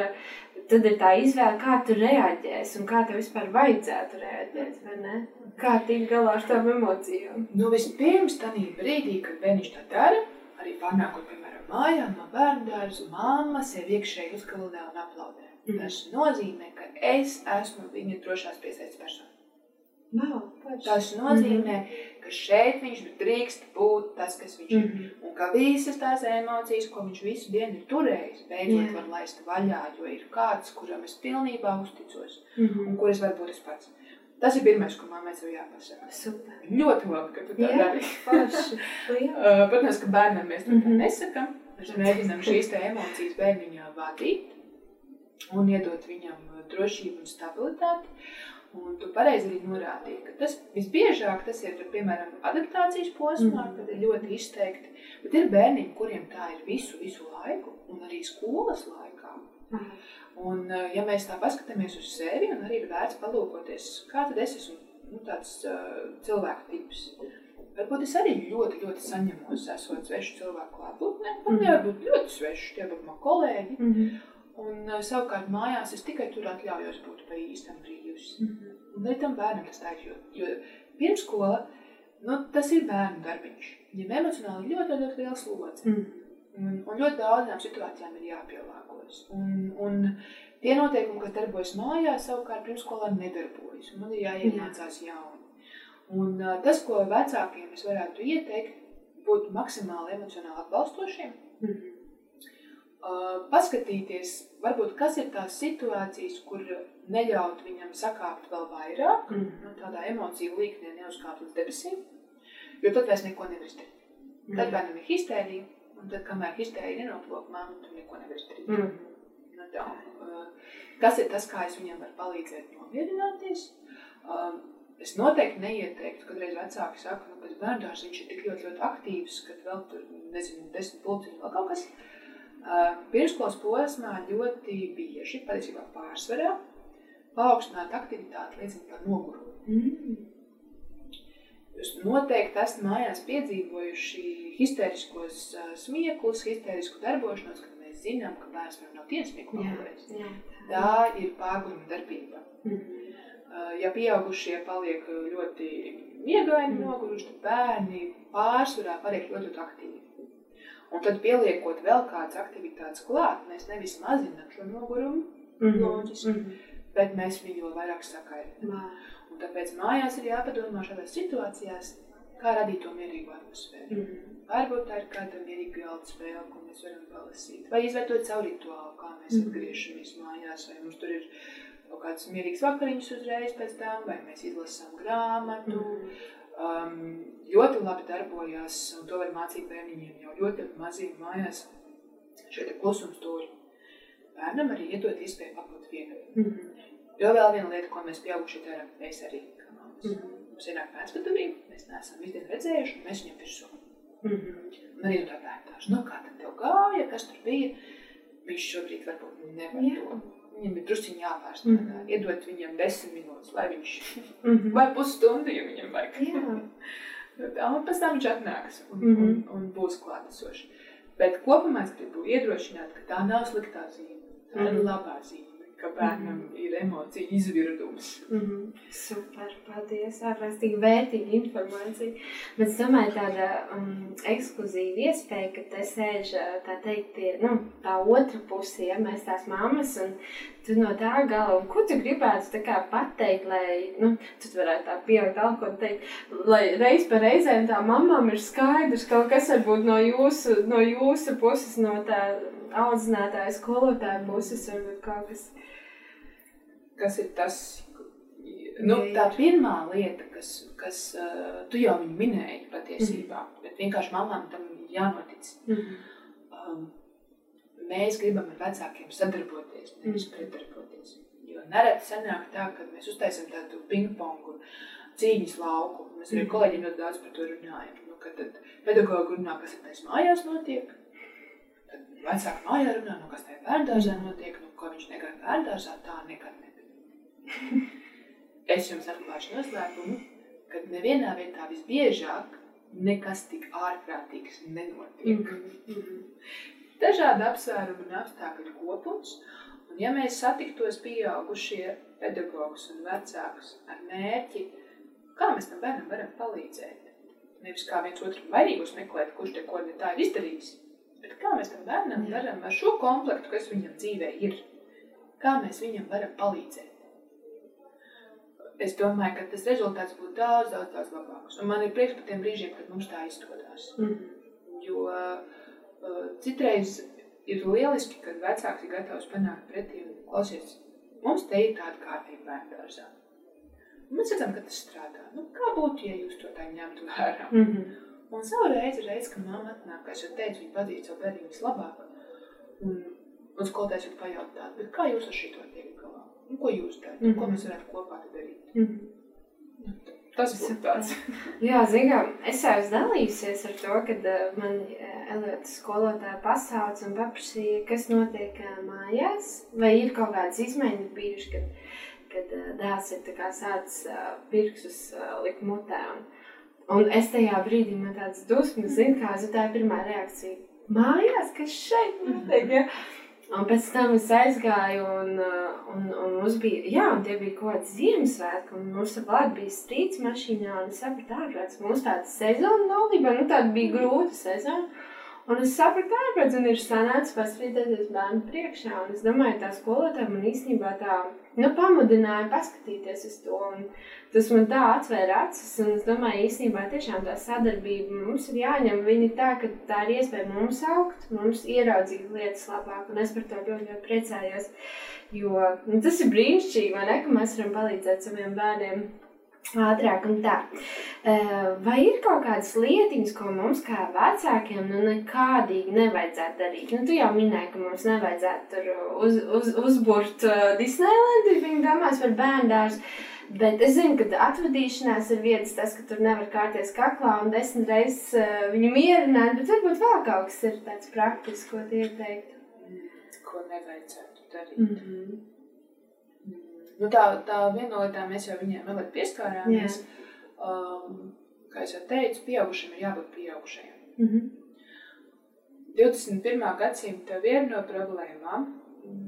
tad ir tā izvēle, kā tu reaģēsi un kā tev vispār vajadzētu reaģēt, vai ne? Kā tikt galā ar tām emocijām. Nu, vispirms tādā brīdī, kad bērniņš tā dara, arī pārnākot, piemēram, mājā no bērnu dārza, mamma sevi iekšēji uzkalnē un aplaudē. Mhm. Tas nozīmē, ka es esmu viņa drošās piesaistes persona. Wow, Tas nozīmē, mm -hmm. Ka šeit viņš drīkst būt tas, kas viņš mm -hmm. ir. Un ka visas tās emocijas, ko viņš visu dienu ir turējis, beidzot yeah. var laist vaļā, jo ir kāds, kuram es pilnībā uzticos mm -hmm. un kuras var būt es pats. Tas ir pirmais, ko mammai tev jāpasaka. Super. Ļoti labi, ka tu tā yeah, dari. uh, protams, ka bērnam mēs mm -hmm. tā mhm. nesakām. Mēs mēģinām šīs emocijas bērniņā vadīt un iedot viņam drošību un stabilitāti. Un tu pareizi arī norādīji, ka tas visbiežāk tas ir, piemēram, adaptācijas posmā, mm. kad ir ļoti izteikti. Bet ir bērniņi, kuriem tā ir visu, visu laiku, un arī skolas laikā. Mm. Un, ja mēs tā paskatāmies uz sevi, un arī ir vērts palūkoties, kā tad es esmu nu, tāds uh, cilvēku tips. Varbūt es arī ļoti, ļoti saņemos, esot svešu cilvēku klātbūtnē. Man mm. jābūt ļoti svešu, tie būtu mani kolēģi. Mm -hmm. Un uh, savukārt mājās es tikai tur atļaujos būt pa īstam brīvs. Mm -hmm. Un arī tam bērnam tas tā ir, jo, jo pirmskola, nu, tas ir bērnu darbiņš. Viņam emocionāli ļoti, ļoti, ļoti liels slodzi. Mm un, un ļoti daudzām situācijām ir jāpielāgojas. Un, un tie noteikumi, kas darbojas mājās, savukārt pirmskolā nedarbojas. Man ir jāiemācās mm. jauni. Un uh, tas, ko vecākiem es varētu ieteikt, būt maksimāli emocionāli atbalstošiem. Mm -hmm paskatīties, varbūt, kas ir tās situācijas, kur neļaut viņam sakāpt vēl vairāk, mm. nu, tādā emociju līknē neuzkāpt līdz debesīm, jo tad vairs neko nevar izdarīt. Mm. Tad bērnam ir histērija, un tad, kamēr histērija nenoplok māmu, tu neko nevar izdarīt. Mm. Nu, tā, kas ir tas, kā es viņam varu palīdzēt nomierināties? Es noteikti neieteiktu, kad reiz vecāki saka, nu, ka bērndārs viņš ir tik ļoti, ļoti aktīvs, ka vēl tur, nezinu, desmit pulciņi vēl kaut kas. Uh, Pirmskolas posmā ļoti bieži, patiesībā pārsvarā, paaugstināta aktivitāte liecina par nogurumu. Mm. Jūs noteikti esat mājās piedzīvojuši histēriskos smieklus, histērisku darbošanos, kad mēs zinām, ka bērns var nav tiesmieku vēlreiz. Tā ir pārgājuma darbība. Mm. Uh, ja pieaugušie paliek ļoti miegaini mm. noguruši, tad bērni pārsvarā paliek ļoti aktīvi. Un tad pieliekot vēl kādas aktivitātes klāt, mēs nevis mazinām šo nogurumu, mm -hmm. loģiski, mm -hmm. bet mēs viņu vēl vairāk sakaitinām. Un tāpēc mājās ir jāpadomā šādās situācijās, kā radīt to mierīgu atmosfēru. Mm -hmm. Varbūt tā ir kāda mierīga galda spēle, ko mēs varam palasīt. Vai izveidot savu rituālu, kā mēs mm -hmm. atgriežamies mājās, vai mums tur ir kaut kāds mierīgs vakariņš uzreiz pēc tam, vai mēs izlasām grāmatu. Mm -hmm um, ļoti labi darbojās, un to var mācīt bērniņiem jau ļoti maziem mājās, šeit ir klusums stūri. Bērnam arī iedot iespēju pabūt vienam. Mm -hmm. Jo vēl viena lieta, ko mēs pieaugušie darām, mēs arī, kā māmas, mm -hmm. mums ienāk pēcpaturība, mēs neesam visu redzējuši, un mēs viņam virsū. Mm -hmm. Un arī tā bērtāšu, nu kā tad tev gāja, kas tur bija, viņš šobrīd varbūt nevar Jā. to Viņam ir druskuļi jāpārstāv. Mm -hmm. Iedot viņam desmit minūtes, lai viņš mm -hmm. vai pusstundu, ja viņam vajag. un pēc tam viņš atnāks un, mm -hmm. un, un būs klātesošs. Bet kopumā es gribu iedrošināt, ka tā nav sliktā zīme. Tā mm -hmm. ir labā zīme ka bērnam mm -hmm. ir emociju izvirdums. Mm -hmm. Super, paldies, ārprātīgi vērtīga informācija. Bet es domāju, tāda um, ekskluzīva iespēja, ka te sēž, tā teikt, tie, nu, tā otra puse, ja mēs tās mammas, un tu no tā gala, un ko tu gribētu tā kā pateikt, lai, nu, tu varētu tā pieaugt alkoholu teikt, lai reiz pa reizēm tā mamām ir skaidrs kaut kas varbūt no jūsu, no jūsu puses, no tā audzinātāja skolotāja puses, varbūt kaut kas kas ir tas, nu, tā pirmā lieta, kas, kas uh, tu jau viņu minēji patiesībā, mm. bet vienkārši mamām tam jānotic. Mm um, mēs gribam ar vecākiem sadarboties, nevis mm. pretdarboties. Jo nereti sanāk tā, ka mēs uztaisam tādu pingpongu cīņas lauku. Mēs arī mm. kolēģiem ļoti daudz par to runājam. Nu, kad pedagogi runā, kas ir taisa mājās notiek, tad vecāki mājā runā, nu, kas tajā bērndārzā notiek, nu, ko viņš negar bērndārzā, tā nekad ne es jums atklāšu noslēpumu, ka nevienā vietā visbiežāk nekas tik ārprātīgs nenotiek. Mm -hmm. Dažādi apsvērumi un apstākļu kopums, un ja mēs satiktos pieaugušie pedagogus un vecākus ar mērķi, kā mēs tam bērnam varam palīdzēt, nevis kā viens otram vainīgus meklēt, kurš te ko ne tā ir izdarījis, bet kā mēs tam bērnam varam ar šo komplektu, kas viņam dzīvē ir, kā mēs viņam varam palīdzēt es domāju, ka tas rezultāts būtu daudz, daudz, daudz labāks. Un man ir prieks par tiem brīžiem, kad mums tā izdodas. Mm. Jo uh, citreiz ir lieliski, kad vecāks ir gatavs panākt pretī un klausies. Mums te ir tāda kārtība bērnu dārzā. Mēs redzam, ka tas strādā. Nu, kā būtu, ja jūs to tā ņemtu vērā? Mm -hmm. Un savu reizi, reizi, kad mamma atnāk, kā es jau teicu, viņa pazīst savu bērnu vislabāk. Un, un skolotājs jau pajautāt, kā jūs ar šito tiek galā? Nu, ko jūs darat? Mm -hmm. Ko mēs varētu kopā darīt? Mm -hmm. Tas būtu tāds. Jā, zinām, es jau esmu dalījusies ar to, kad uh, man uh, Eliotas skolotāja pasauc un paprasīja, kas notiek uh, mājās, vai ir kaut kādas izmaiņas bijušas, kad, kad uh, dēls ir sācis pirksus uh, likt mutē. Un, un es tajā brīdī man tāds dusmas, zin kā, tā ir pirmā reakcija. Mājās, kas šeit notiek, ja? Un pēc tam es aizgāju, un, uh, un, un mums bija, jā, un tie bija kaut kādi Ziemassvētki, un mums tāpat bija strīds mašīnā, un es sapratu, ārprāts, mums tāda sezona nav, nu tāda bija grūta sezona. Un es sapratu, kāpēc man ir sanācis paskatīties bērnu priekšā. Un es domāju, tā skolotāja man īstenībā tā nu, pamudināja paskatīties uz to. Un tas man tā atvēra acis. Un es domāju, īstenībā tiešām tā sadarbība mums ir jāņem. Viņa tā, ka tā ir iespēja mums augt, mums ieraudzīt lietas labāk. Un es par to ļoti, ļoti priecājos. Jo nu, tas ir brīnišķīgi, vai ne, ka mēs varam palīdzēt saviem bērniem ātrāk un tā. Eh, vai ir kaut kādas lietiņas, ko mums kā vecākiem nu nekādīgi nevajadzētu darīt? Nu, tu jau minēji, ka mums nevajadzētu tur uz, uz, uzburt uh, Disneylandu, viņi domās par bērndārzu. Bet es zinu, ka atvadīšanās ir vietas, tas, ka tur nevar kārties kaklā un desmit reizes uh, viņu mierināt, bet varbūt vēl kaut kas ir tāds praktisks, ko tie ieteiktu. Ko nevajadzētu darīt. Mm -hmm. Nu, tā, tā viena no lietām mēs jau viņiem vēl pieskārāmies. Um, kā jau teicu, pieaugušiem ir jābūt pieaugušajiem. Mm -hmm. 21. gadsimta viena no problēmām,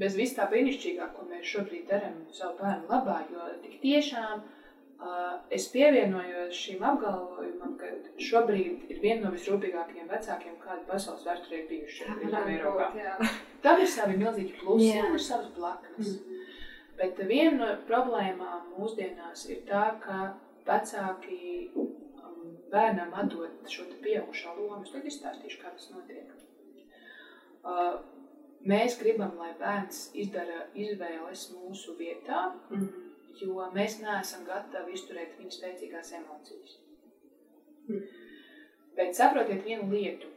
bez vis tā brīnišķīgā, ko mēs šobrīd darām savu bērnu labā, jo tik tiešām uh, es pievienojos šīm apgalvojumam, ka šobrīd ir viena no visrūpīgākajiem vecākiem, kādi pasaules vēsturē ir bijuši. Tam ir savi milzīgi plusi un savas blaknes. Mm -hmm. Bet viena no problēmām mūsdienās ir tā, ka vecāki um, bērnam atdod šo pieaugušo lomu. Es tagad izstāstīšu, kā tas notiek. Uh, mēs gribam, lai bērns izdara izvēles mūsu vietā, mm. jo mēs neesam gatavi izturēt viņa spēcīgās emocijas. Mm. Bet saprotiet vienu lietu.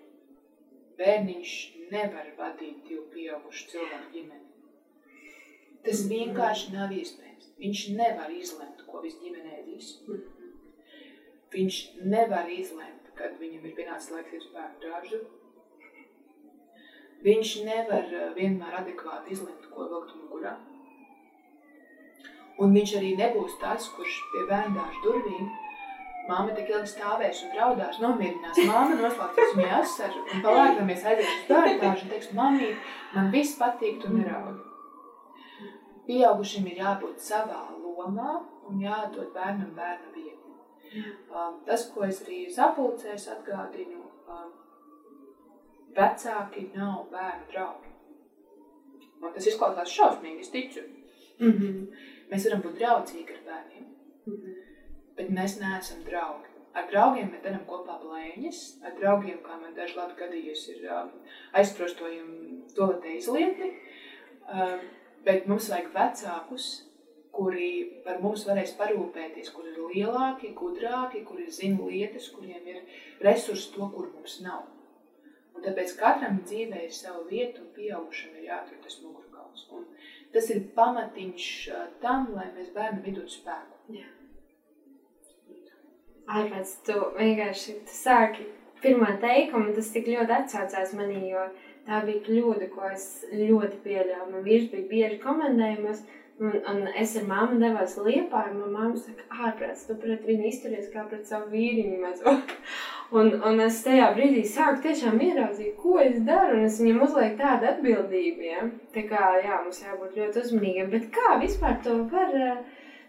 Bērniņš nevar vadīt divu pieaugušu cilvēku ģimeni. Tas vienkārši nav iespējams. Viņš nevar izlemt, ko viņš ģimenē ēdīs. Viņš nevar izlemt, kad viņam ir pienācis laiks uz bērnu dārzu. Viņš nevar eh, vienmēr adekvāti izlemt, ko vilkt mugurā. Un viņš arī nebūs tas, kurš pie bērnu dārza durvīm Māma tik ilgi stāvēs un draudās, nomierinās. Māma noslēdzas viņai asaru un palēkamies aizies uz dārzu un teiks, mamīt, man viss patīk, tu neraudi pieaugušiem ir jābūt savā lomā un jādod bērnam bērna vieta. Um, tas, ko es arī sapulcēs atgādinu, um, vecāki nav bērnu draugi. Un tas izklausās šausmīgi, es ticu. Mm -hmm. Mēs varam būt draudzīgi ar bērniem, mm -hmm. bet mēs neesam draugi. Ar draugiem mēs darām kopā blēņas, ar draugiem, kā man daži labi gadījies, ir um, aizprostojumi toaletē izlietni. Um, Bet mums vajag vecākus, kuri par mums varēs parūpēties, kuri ir lielāki, gudrāki, kuri zina lietas, kuriem ir resursi to, kur mums nav. Un tāpēc katram dzīvē ir sava vieta un pieaugušam ir jāatur tas mugurkauls. Un tas ir pamatiņš tam, lai mēs bērnam idotu spēku. Jā. Ārpēc tu vienkārši tu sāki pirmā teikuma, tas tik ļoti atsaucās manī, jo Tā bija kļūda, ko es ļoti pieļāvu. Man vīrs bija bieži komandējumos, un, un es ar māmu devos liepā, un man māma saka, ārprāts, tu pret viņu izturies kā pret savu vīriņu mazo. un, un es tajā brīdī sāku tiešām ieraudzīt, ko es daru, un es viņam uzlieku tādu atbildību, ja? Tā kā, jā, mums jābūt ļoti uzmanīgiem, bet kā vispār to var,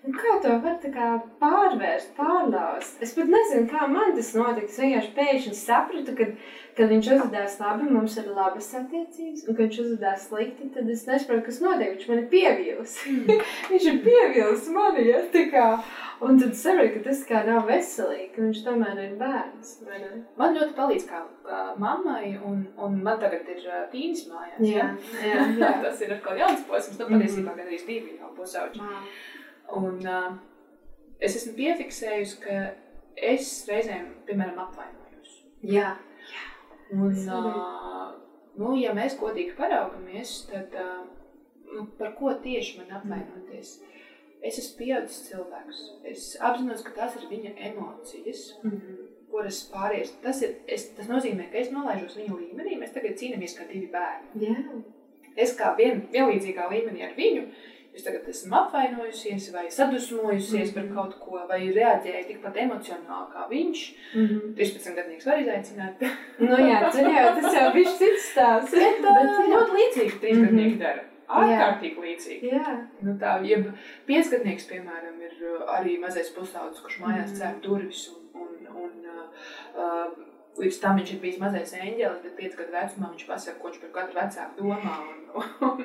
Un kā to var kā pārvērst, pārlauzt? Es pat nezinu, kā man tas notika. Es vienkārši pēkšņi sapratu, ka, kad viņš uzvedās labi, mums ir labas attiecības, un kad viņš uzvedās slikti, tad es nesaprotu, kas notiek. Viņš man ir pievīlis. viņš ir pievīlis mani, ja kā. Un tad saprotu, ka tas kā nav veselīgi, ka viņš tomēr ir bērns. Man ļoti palīdz kā, kā mammai, un, un man tagad ir uh, tīns mājās. Jā, jā, jā. tas ir atkal jauns posms, nu patiesībā gan arī divi jau pusauģi. Wow. Un uh, es esmu piefiksējusi, ka es reizēm, piemēram, apvainojos. Jā. Un, uh, nu, ja mēs godīgi paraugamies, tad uh, nu, par ko tieši man apvainoties? Es esmu pieaudzis cilvēks. Es apzinos, ka tās ir viņa emocijas, mm -hmm. kuras pāries. Tas, ir, es, tas nozīmē, ka es nolaižos viņa līmenī. Mēs tagad cīnāmies kā divi bērni. Jā. Es kā vien, vienlīdzīgā līmenī ar viņu Es tagad esmu apvainojusies, vai sadusmojusies mm -hmm. par mhm. kaut ko, vai reaģēju tikpat emocionāli kā viņš. Mm -hmm. 13 gadnieks var izaicināt. nu, jā, jā, tas jau bija cits stāsts. Bet, bet ļoti līdzīgi 3 mm -hmm. dara. Ārkārtīgi līdzīgi. Jā. Nu, tā, jeb piecgadnieks, piemēram, ir uh, arī mazais pusaudzis, kurš mājās mm -hmm. cēr durvis un, un, un uh, uh, līdz tam viņš ir bijis mazais eņģelis, bet 5 gadu vecumā viņš pasaka, ko viņš par katru vecāku domā. Un, un,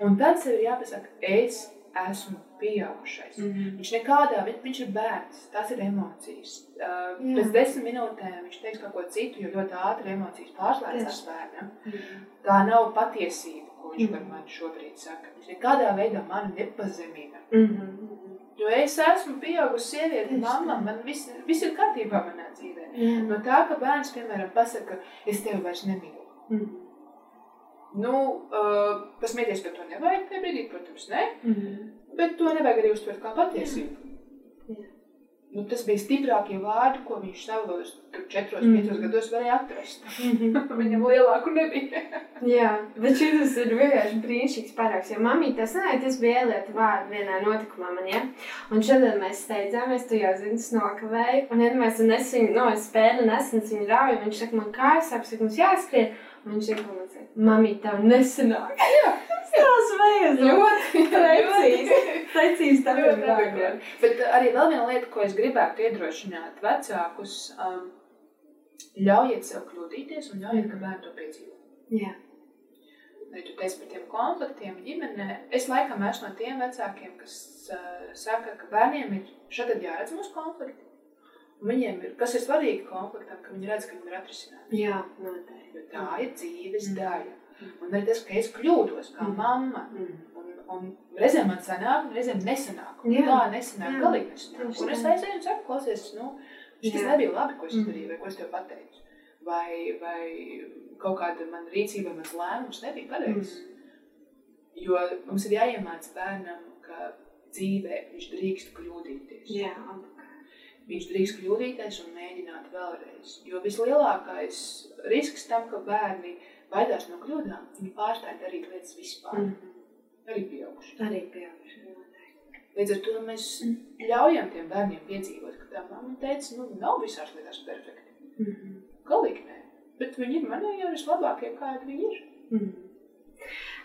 Un tad sev ir jāpasaka, es esmu pieaugušais. Mm -hmm. Viņš nekādā veidā, viņš ir bērns, tas ir emocijas. Uh, Jā. pēc desmit minūtēm viņš teiks kaut ko citu, jo ļoti ātri emocijas pārslēdzas bērnam. Mm -hmm. Tā nav patiesība, ko viņš mm -hmm. par mani šobrīd saka. Viņš nekādā veidā mani nepazemina. Mm -hmm. Jo es esmu pieaugusi sieviete, mamma, man viss, viss ir kārtībā manā dzīvē. Jā. No tā, ka bērns, piemēram, pasaka, es tevi vairs nemīlu. Mm. Nu, uh, pasmieties par to nevajag tajā brīdī, protams, ne. Mm -hmm. Bet to nevajag arī uztvert kā patiesību. Jā. Jā. Nu, tas bija stiprākie vārdi, ko viņš savos četros, mm. piecos gados varēja atrast. -hmm. Viņam lielāku nebija. Jā, bet šis ir vienkārši brīnišķīgs parāks. Jo mamī tas nē, tas bija ielieta vārdu vienā notikumā man, ja? Un šodien mēs steidzāmies, tu jau zini, tas nokavēja. Un ja mēs nesam, no, es spēli nesen viņu rauju, viņš saka, man kājas apsaka, mums jāskrien. Viņš ir kaut kāds, mamī, tev nesanāk. Jā, tas vajag. Ļoti precīzi. Precīzi tā ir vajag. Bet arī vēl viena lieta, ko es gribētu iedrošināt vecākus, um, ļaujiet sev kļūdīties un ļaujiet, ka bērni to piedzīvo. Jā. Vai tu teici par tiem konfliktiem ģimenē? Es laikam esmu no tiem vecākiem, kas uh, saka, ka bērniem ir šad jāredz mūsu konflikti. Un viņiem ir, kas ir svarīgi konfliktam, ka viņi redz, ka viņi ir atrisināti. Jā, noteikti. Jo tā ir dzīves mm. daļa. Un arī tas, ka es kļūdos kā mm. mamma. Mm. Un, un reizēm man sanāk, reizēm nesanāk. Un jā. tā nesanāk, jā. galīgi nesanāk. Un es aizēju un saku, klausies, nu, šis nebija labi, ko es izdarīju, vai ko es tev pateicu. Vai, vai kaut kāda mana rīcība, mans lēmums nebija pareizs. Jo mums ir jāiemāc bērnam, ka dzīvē viņš drīkst kļūdīties. Jā, viņš drīkst kļūdīties un mēģināt vēlreiz. Jo vislielākais risks tam, ka bērni baidās no kļūdām, viņi pārstāj darīt lietas vispār. Mm -hmm. Arī pieauguši. Arī pieauguši. Līdz ar to mēs ļaujam tiem bērniem piedzīvot, ka tā mamma teica, nu, nav visās lietās perfekti. Mm -hmm. Galīgi nē. Bet viņi ir manējie vislabākie, kādi viņi ir. Mm -hmm.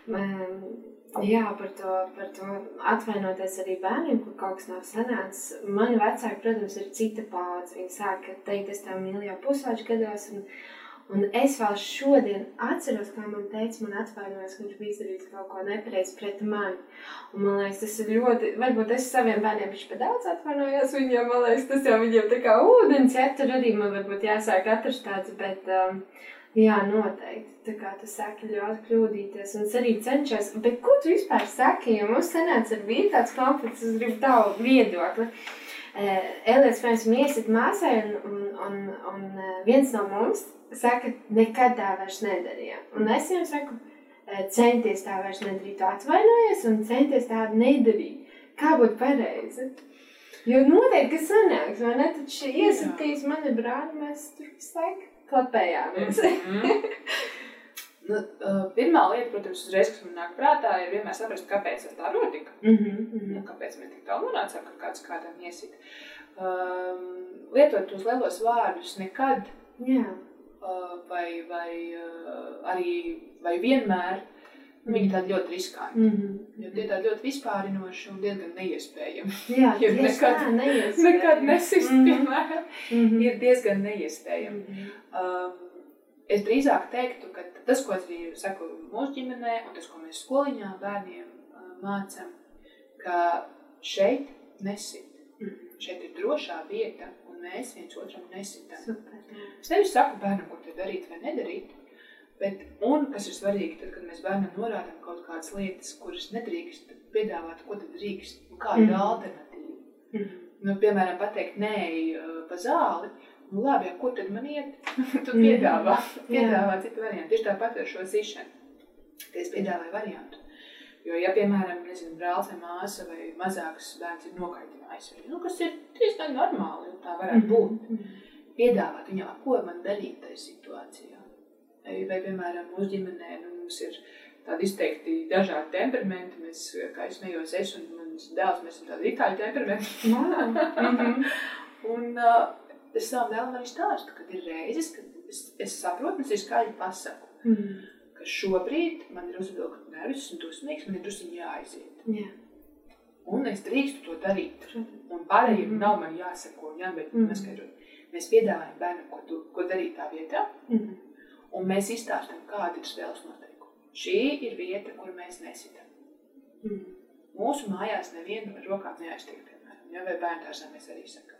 Man, Jā, par to, par to atvainoties arī bērniem, kur kaut kas nav sanācis. Mani vecāki, protams, ir cita paudze. Viņi sāka teikt, es tev mīlu jau pusauģu gados. Un, un es vēl šodien atceros, kā man teica, man atvainojas, ka viņš bija izdarījis kaut ko nepareizi pret mani. Un man liekas, tas ir ļoti, varbūt es saviem bērniem viņš pa daudz atvainojos viņiem, man liekas, tas jau viņiem tā kā ūdens, ja tur arī man varbūt jāsāk atrast tāds, bet. Um, Jā, noteikti. Tā kā tu saki, ļoti kļūdīties. Un es arī cenšos. Bet ko tu vispār saki? Jo mums sanāca ar vīru tāds konflikts, es gribu tavu viedokli. Uh, Elēs, mēs iesit māsai, un, un, un, un uh, viens no mums saka, nekad tā vairs nedarījām. Un es viņam saku, uh, centies tā vairs nedarīt, atvainojies un centies tā nedarīt. Kā būtu pareizi? Jo noteikti, ka sanāks, vai ne? Tad šī iesitīs mani brāli, mēs tur visu laiku klapējāmies. Mm -hmm. nu, uh, pirmā lieta, protams, uzreiz, kas man nāk prātā, ir vienmēr saprast, kāpēc tā notika. Mm -hmm. nu, kāpēc mēs tik tālu nonācām, ka kāds kādam iesit. Um, lietot tos lielos vārdus nekad. Jā. Uh, vai, vai uh, arī vai vienmēr Viņi ir tādi ļoti riskanti. Mm -hmm. Jo tie tādi ļoti vispārinoši un diezgan neiespējami. Jā, tieši nekad- tā, neiespējami. Nekad nesist, Mhm. piemēram, Mhm. ir diezgan neiespējami. Mhm. Um, es drīzāk teiktu, ka tas, ko es arī saku mūsu ģimenē, un tas, ko mēs skoliņā bērniem uh, mācām, ka šeit nesit. Mhm. Šeit ir drošā vieta, un mēs viens otram nesitam. Super. Es nevis saku bērnam, ko te darīt vai nedarīt, bet, un kas ir svarīgi, tad, kad mēs bērnam norādām kaut kādas lietas, kuras nedrīkst piedāvāt, ko tad drīkst, un kāda ir Mhm. alternatīva. Mhm. Nu, piemēram, pateikt, nē, pa zāli. Nu, labi, ja, kur tad man iet? tu Mhm. piedāvā, piedāvā citu variantu. Tieši tāpat ar šo zišanu. Ka es piedāvāju variantu. Jo, ja, piemēram, nezinu, brālis vai māsa vai mazāks bērns ir nokaitinājis nu, kas ir diezgan normāli, tā varētu būt, Mhm. piedāvāt viņam, "A, ko man darīt tajā situācijā. Vai, piemēram, mūsu ģimenē nu, mums ir tādi izteikti dažādi temperamenti. Mēs, kā es nejos, es un mans dēls, mēs esam tādi itāļu temperamenti. Mhm. Un uh, es savam dēlam arī stāstu, ka ir reizes, kad es, es saprotu, un es arī skaļi pasaku, Mhm. ka šobrīd man ir uzvilkta nervus un dusmīgs, man ir druskuļi jāaiziet. Jā. Un es drīkstu to darīt. Un pārējiem Mhm. nav man jāsako, jābeidz Mhm. neskaidrot. Mēs piedāvājam bērnam, ko, tu, ko darīt tā vietā, Mhm. Un mēs izstāstām, kāda ir spēles noteikumi. Šī ir vieta, kur mēs nesitam. Mhm. Mūsu mājās nevienu ar rokām neaiztiek, piemēram, ja, vai bērngārzā mēs arī sakām.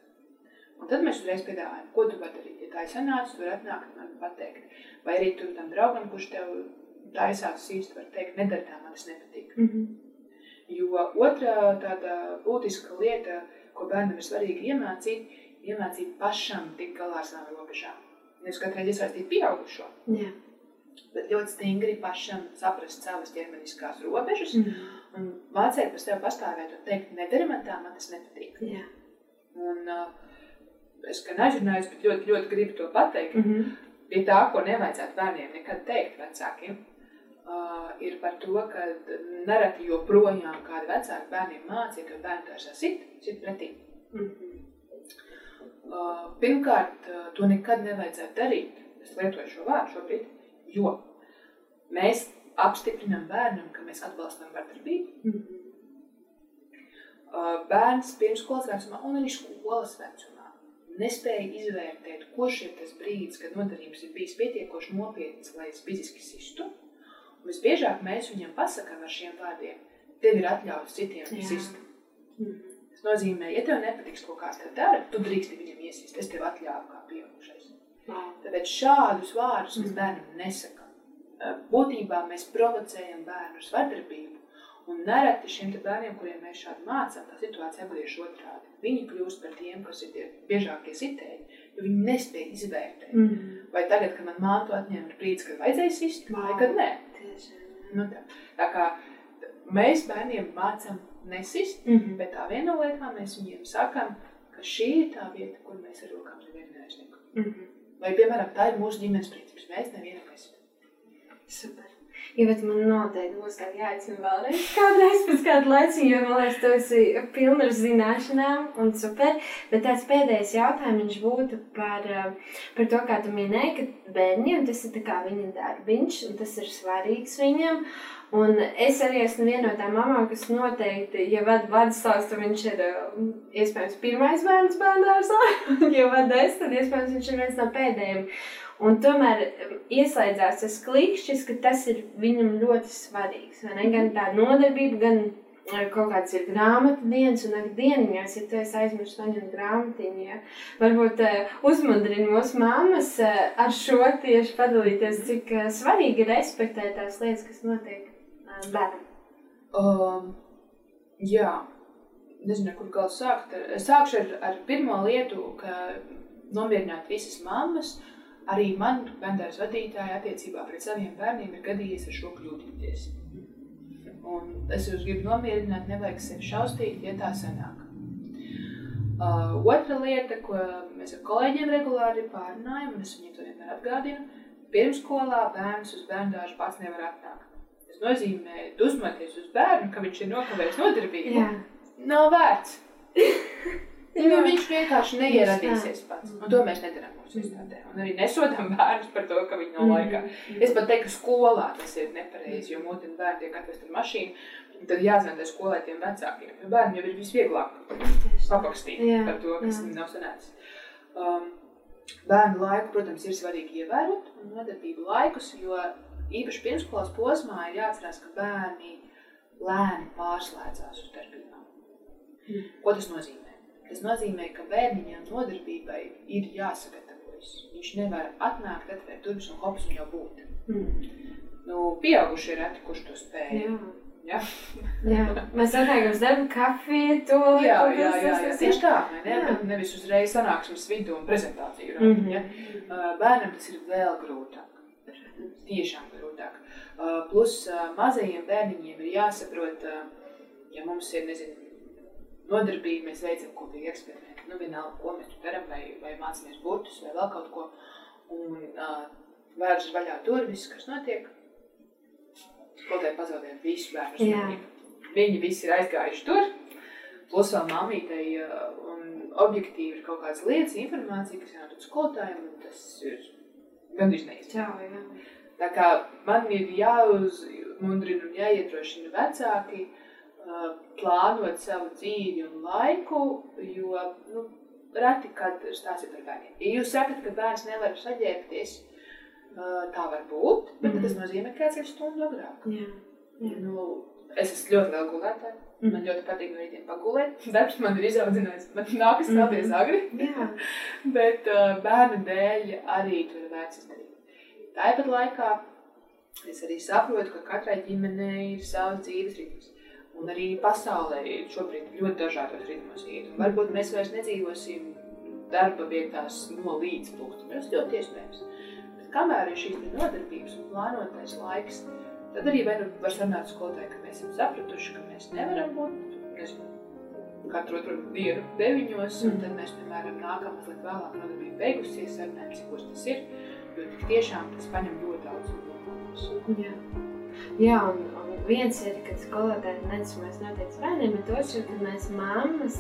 Un tad mēs uzreiz piedāvājam, ko tu vari darīt. Ja tā ir sanāca, tu vari atnākt un man pateikt. Vai arī tu tam draugam, kurš tev taisās īsti, var teikt, nedara tā, man tas nepatīk. Mhm. Jo otrā tāda būtiska lieta, ko bērnam ir svarīgi iemācīt, iemācīt pašam tikt galā ar savām robežām. Nevis katrai iesaistīt pieaugušo, Jā. bet ļoti stingri pašam saprast savas ķermeniskās robežas Mhm. un mācīt par sevi pastāvēt un teikt, nedari man tā, man tas nepatīk. Jā. Un, uh, es gan aizrunājos, bet ļoti, ļoti gribu to pateikt. Mhm. Pie tā, ko nevajadzētu bērniem nekad teikt vecākiem, uh, ir par to, ka nereti joprojām kādi vecāki bērniem mācīja, ka bērni dārzā sit, sit pretī. Mhm. Uh, pirmkārt, uh, to nekad nevajadzētu darīt. Es lietoju šo vārdu šobrīd, jo mēs apstiprinām bērnam, ka mēs atbalstam vardarbību. Mhm. Uh, bērns pirmskolas vecumā un arī skolas vecumā nespēja izvērtēt, kurš ir tas brīdis, kad nodarījums ir bijis pietiekoši nopietns, lai es fiziski sistu. Un visbiežāk mēs viņam pasakām ar šiem vārdiem, tev ir atļauts citiem sist. Mhm. Tas nozīmē, ja tev nepatiks, ko kāds tev dara, tu drīksti viņam iesist. Es tev atļauju kā pieaugušais. Tāpēc šādus vārdus mēs bērnam nesakām. Būtībā mēs provocējam bērnus vardarbību. Un nereti šiem bērniem, kuriem mēs šādi mācām, tā situācija apgriež otrādi. Viņi kļūst par tiem, kas ir tie biežākie sitēji, jo viņi nespēja izvērtēt. Mhm. Vai tagad, kad man māte atņēma ir brīdis, kad vajadzēja sist, vai kad nē. Tiešām. Nu, tā. tā kā mēs bērniem mācām nesist, Mhm. bet tā viena no lietām mēs viņiem sakām, ka šī ir tā vieta, kur mēs ar rokām nevienu neaizliekam. Mhm. Vai, piemēram, tā ir mūsu ģimenes princips. Mēs nevienam nesitam. Super. Ja, bet man noteikti būs jāicina vēlreiz kādreiz pēc kāda laiciņa, jo man liekas, tu esi pilna ar zināšanām un super. Bet tāds pēdējais jautājums būtu par, eh, par to, kā tu minēji, ka bērniem tas ir viņa darbiņš un tas ir svarīgs viņam. Un es arī esmu viena no tām mamām, kas noteikti, ja vada vada stāstu, viņš ir eh, iespējams pirmais bērns bērnārsā. ja vada es, tad iespējams viņš ir viens no pēdējiem. Un tomēr um, ieslēdzās tas klikšķis, ka tas ir viņam ļoti svarīgs. Gan tā nodarbība, gan eh, kaut kāds ir grāmatu dienas un dieniņās, ja tu esi aizmirsis paņemt grāmatiņu. Ja? Varbūt uh, uzmundrini mūsu mammas uh, ar šo tieši padalīties, cik uh, svarīgi ir respektēt tās lietas, kas notiek bērnam. Um, jā, nezinu, kur gal sākt. Es sākšu ar, ar pirmo lietu, ka nomierināt visas mammas. Arī man, bērns vadītāja, attiecībā pret saviem bērniem ir gadījies ar šo kļūdīties. Un es jūs gribu nomierināt, nevajag sevi šausmīt, ja tā sanāk. Uh, otra lieta, ko mēs ar kolēģiem regulāri pārunājam, un es viņiem to vienmēr atgādinu, pirmsskolā bērns uz bērnu dārzu pats nevar atnākt. Tas nozīmē, dusmoties uz bērnu, ka viņš ir nokavējis nodarbību. Jā, Nav vērts. Jo viņš vienkārši neieradīsies pats. Un to mēs nedarām mūsu iestādē. Un arī nesodām bērnus par to, ka viņi nav laikā. Es pat teiktu, ka skolā tas ir nepareizi, jo mūteni bērni tiek atvest ar mašīnu. un Tad jāzina tai skolai tiem vecākiem. Jo bērniem jau ir visvieglāk papakstīt par to, kas viņam nav sanācis. Um, bērnu laiku, protams, ir svarīgi ievērot un nodarbību laikus, jo īpaši pirmskolas posmā ir jāatcerās, ka bērni lēni pārslēdzās uz darbībām. Mm. Ko tas nozīmē? Tas nozīmē, ka bērniņam nodarbībai ir jāsagatavojas. Viņš nevar atnākt, atvērt durvis un hops un jau būt. Nu, pieauguši ir reti, kurš to spēj. Jā. Ja? Jā, mēs atnākam uz darbu, kafiju, to Jā, jā, jā, jā. tieši tā. Ne? Jā. Nevis uzreiz sanāksmes vidū un prezentāciju. Mhm. Mm -hmm. ja? Uh, Bērnam tas ir vēl grūtāk. Tiešām grūtāk. Plus mazajiem bērniņiem ir jāsaprot, ja mums ir, nezinu, nodarbība, mēs veicam kopīgi eksperimentu. Nu, vienalga, ko mēs darām, vai, vai mācāmies burtus, vai vēl kaut ko. Un uh, vērš vaļā durvis, kas notiek. Skolotāji pazaudē visu bērnu uzmanību. Viņi visi ir aizgājuši tur. Plus vēl māmītei uh, objektīvi ir kaut kādas lietas, informācija, kas jādod skolotājiem, un tas ir gandrīz neiespējami. Čau, jā. Tā kā man ir jāuzmundrina un jāiedrošina vecāki uh, plānot savu dzīvi un laiku, jo nu, reti kad stāsta par bērniem. Ja jūs sakat, ka bērns nevar saģērbties, uh, tā var būt, bet Mhm. tas nozīmē, ka kāds ir stundu agrāk. Jā. Jā. Nu, es esmu ļoti liela gulētāja. Man ļoti patīk no rītiem pagulēt. Darbs man ir izaudzinājis. Man nākas Mhm. celties agri. Jā. Bet uh, bērnu dēļ arī to ir vērts izdarīt. Tāpat laikā es arī saprotu, ka katrai ģimenei ir savs dzīves ritms. Un arī pasaulē ir šobrīd ļoti dažādos ritmos iet. Un varbūt mēs vairs nedzīvosim darba vietās no līdz plūstam. Tas ļoti iespējams. Bet kamēr ir šīs nodarbības un plānotais laiks, tad arī vai nu var sarunāt skolotāji, ka mēs esam sapratuši, ka mēs nevaram būt, nezinu, katru otru dienu deviņos, un tad mēs, piemēram, nākam mazliet vēlāk nodarbība beigusies, sarunājam, cik kurš tas ir, jo tik tiešām tas paņem ļoti daudz no Jā. Jā, un, un viens ir, kad skolotāji nedz mēs noteikti bērniem, bet otrs ir, kad mēs mammas,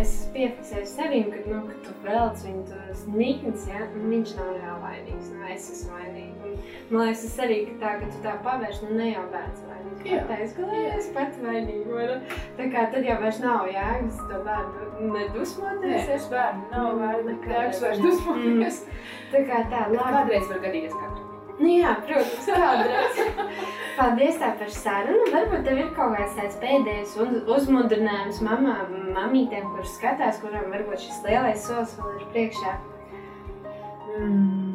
es piefiksēju sevi, ka, nu, ka tu velc viņu tos niknis, ja, un viņš nav reāli vainīgs, nu, es esmu vainīga. Man liekas, tas arī, tā, ka tu tā pavērš, nu, ne jau bērns vainīgs, Jā. tā es galēju, es pati vainīga, vai ne? Tā kā tad jau vairs nav jēgas to bērnu nedusmoties, es bērnu nav Mm, nekādreiz. jēgas vairs dusmoties. Tā kā tā, labi. Kādreiz var gadīties katru. Nu jā, protams, kādreiz. Paldies tā par sarunu. Varbūt tev ir kaut kāds tāds pēdējais un- uzmundrinājums mamām, mamītēm, kuras skatās, kurām varbūt šis lielais solis vēl ir priekšā. Mm.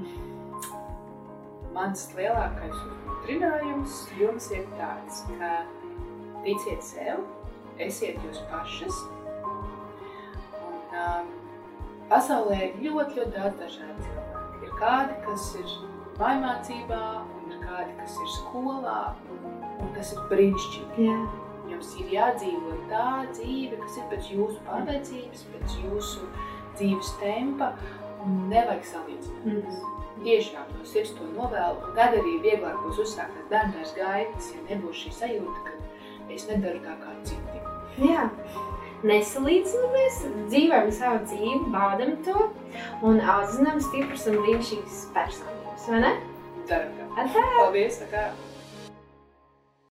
Mans lielākais uzmundrinājums jums ir tāds, ka ticiet sev, esiet jūs pašas. Un, um, pasaulē ir ļoti, ļoti daudz dažādu cilvēku. Ir kādi, kas ir mājmācībā, un ir kādi, kas ir skolā, un tas ir brīnišķīgi. Jā, Jums ir jādzīvo tā dzīve, kas ir pēc jūsu pārliecības, pēc jūsu dzīves tempa, un nevajag salīdzināt. mm. Tiešām no sirds to novēlu, un tad arī vieglāk būs uzsākt tās bērnās gaitas, ja nebūs šī sajūta, ka es nedaru tā kā citi. jā. Nesalīdzinamies, dzīvojam savu dzīvi, baudam to un audzinām stipras un brīnišķīgas personības, vai ne? Daram tā. Atā! Paldies! Tā kā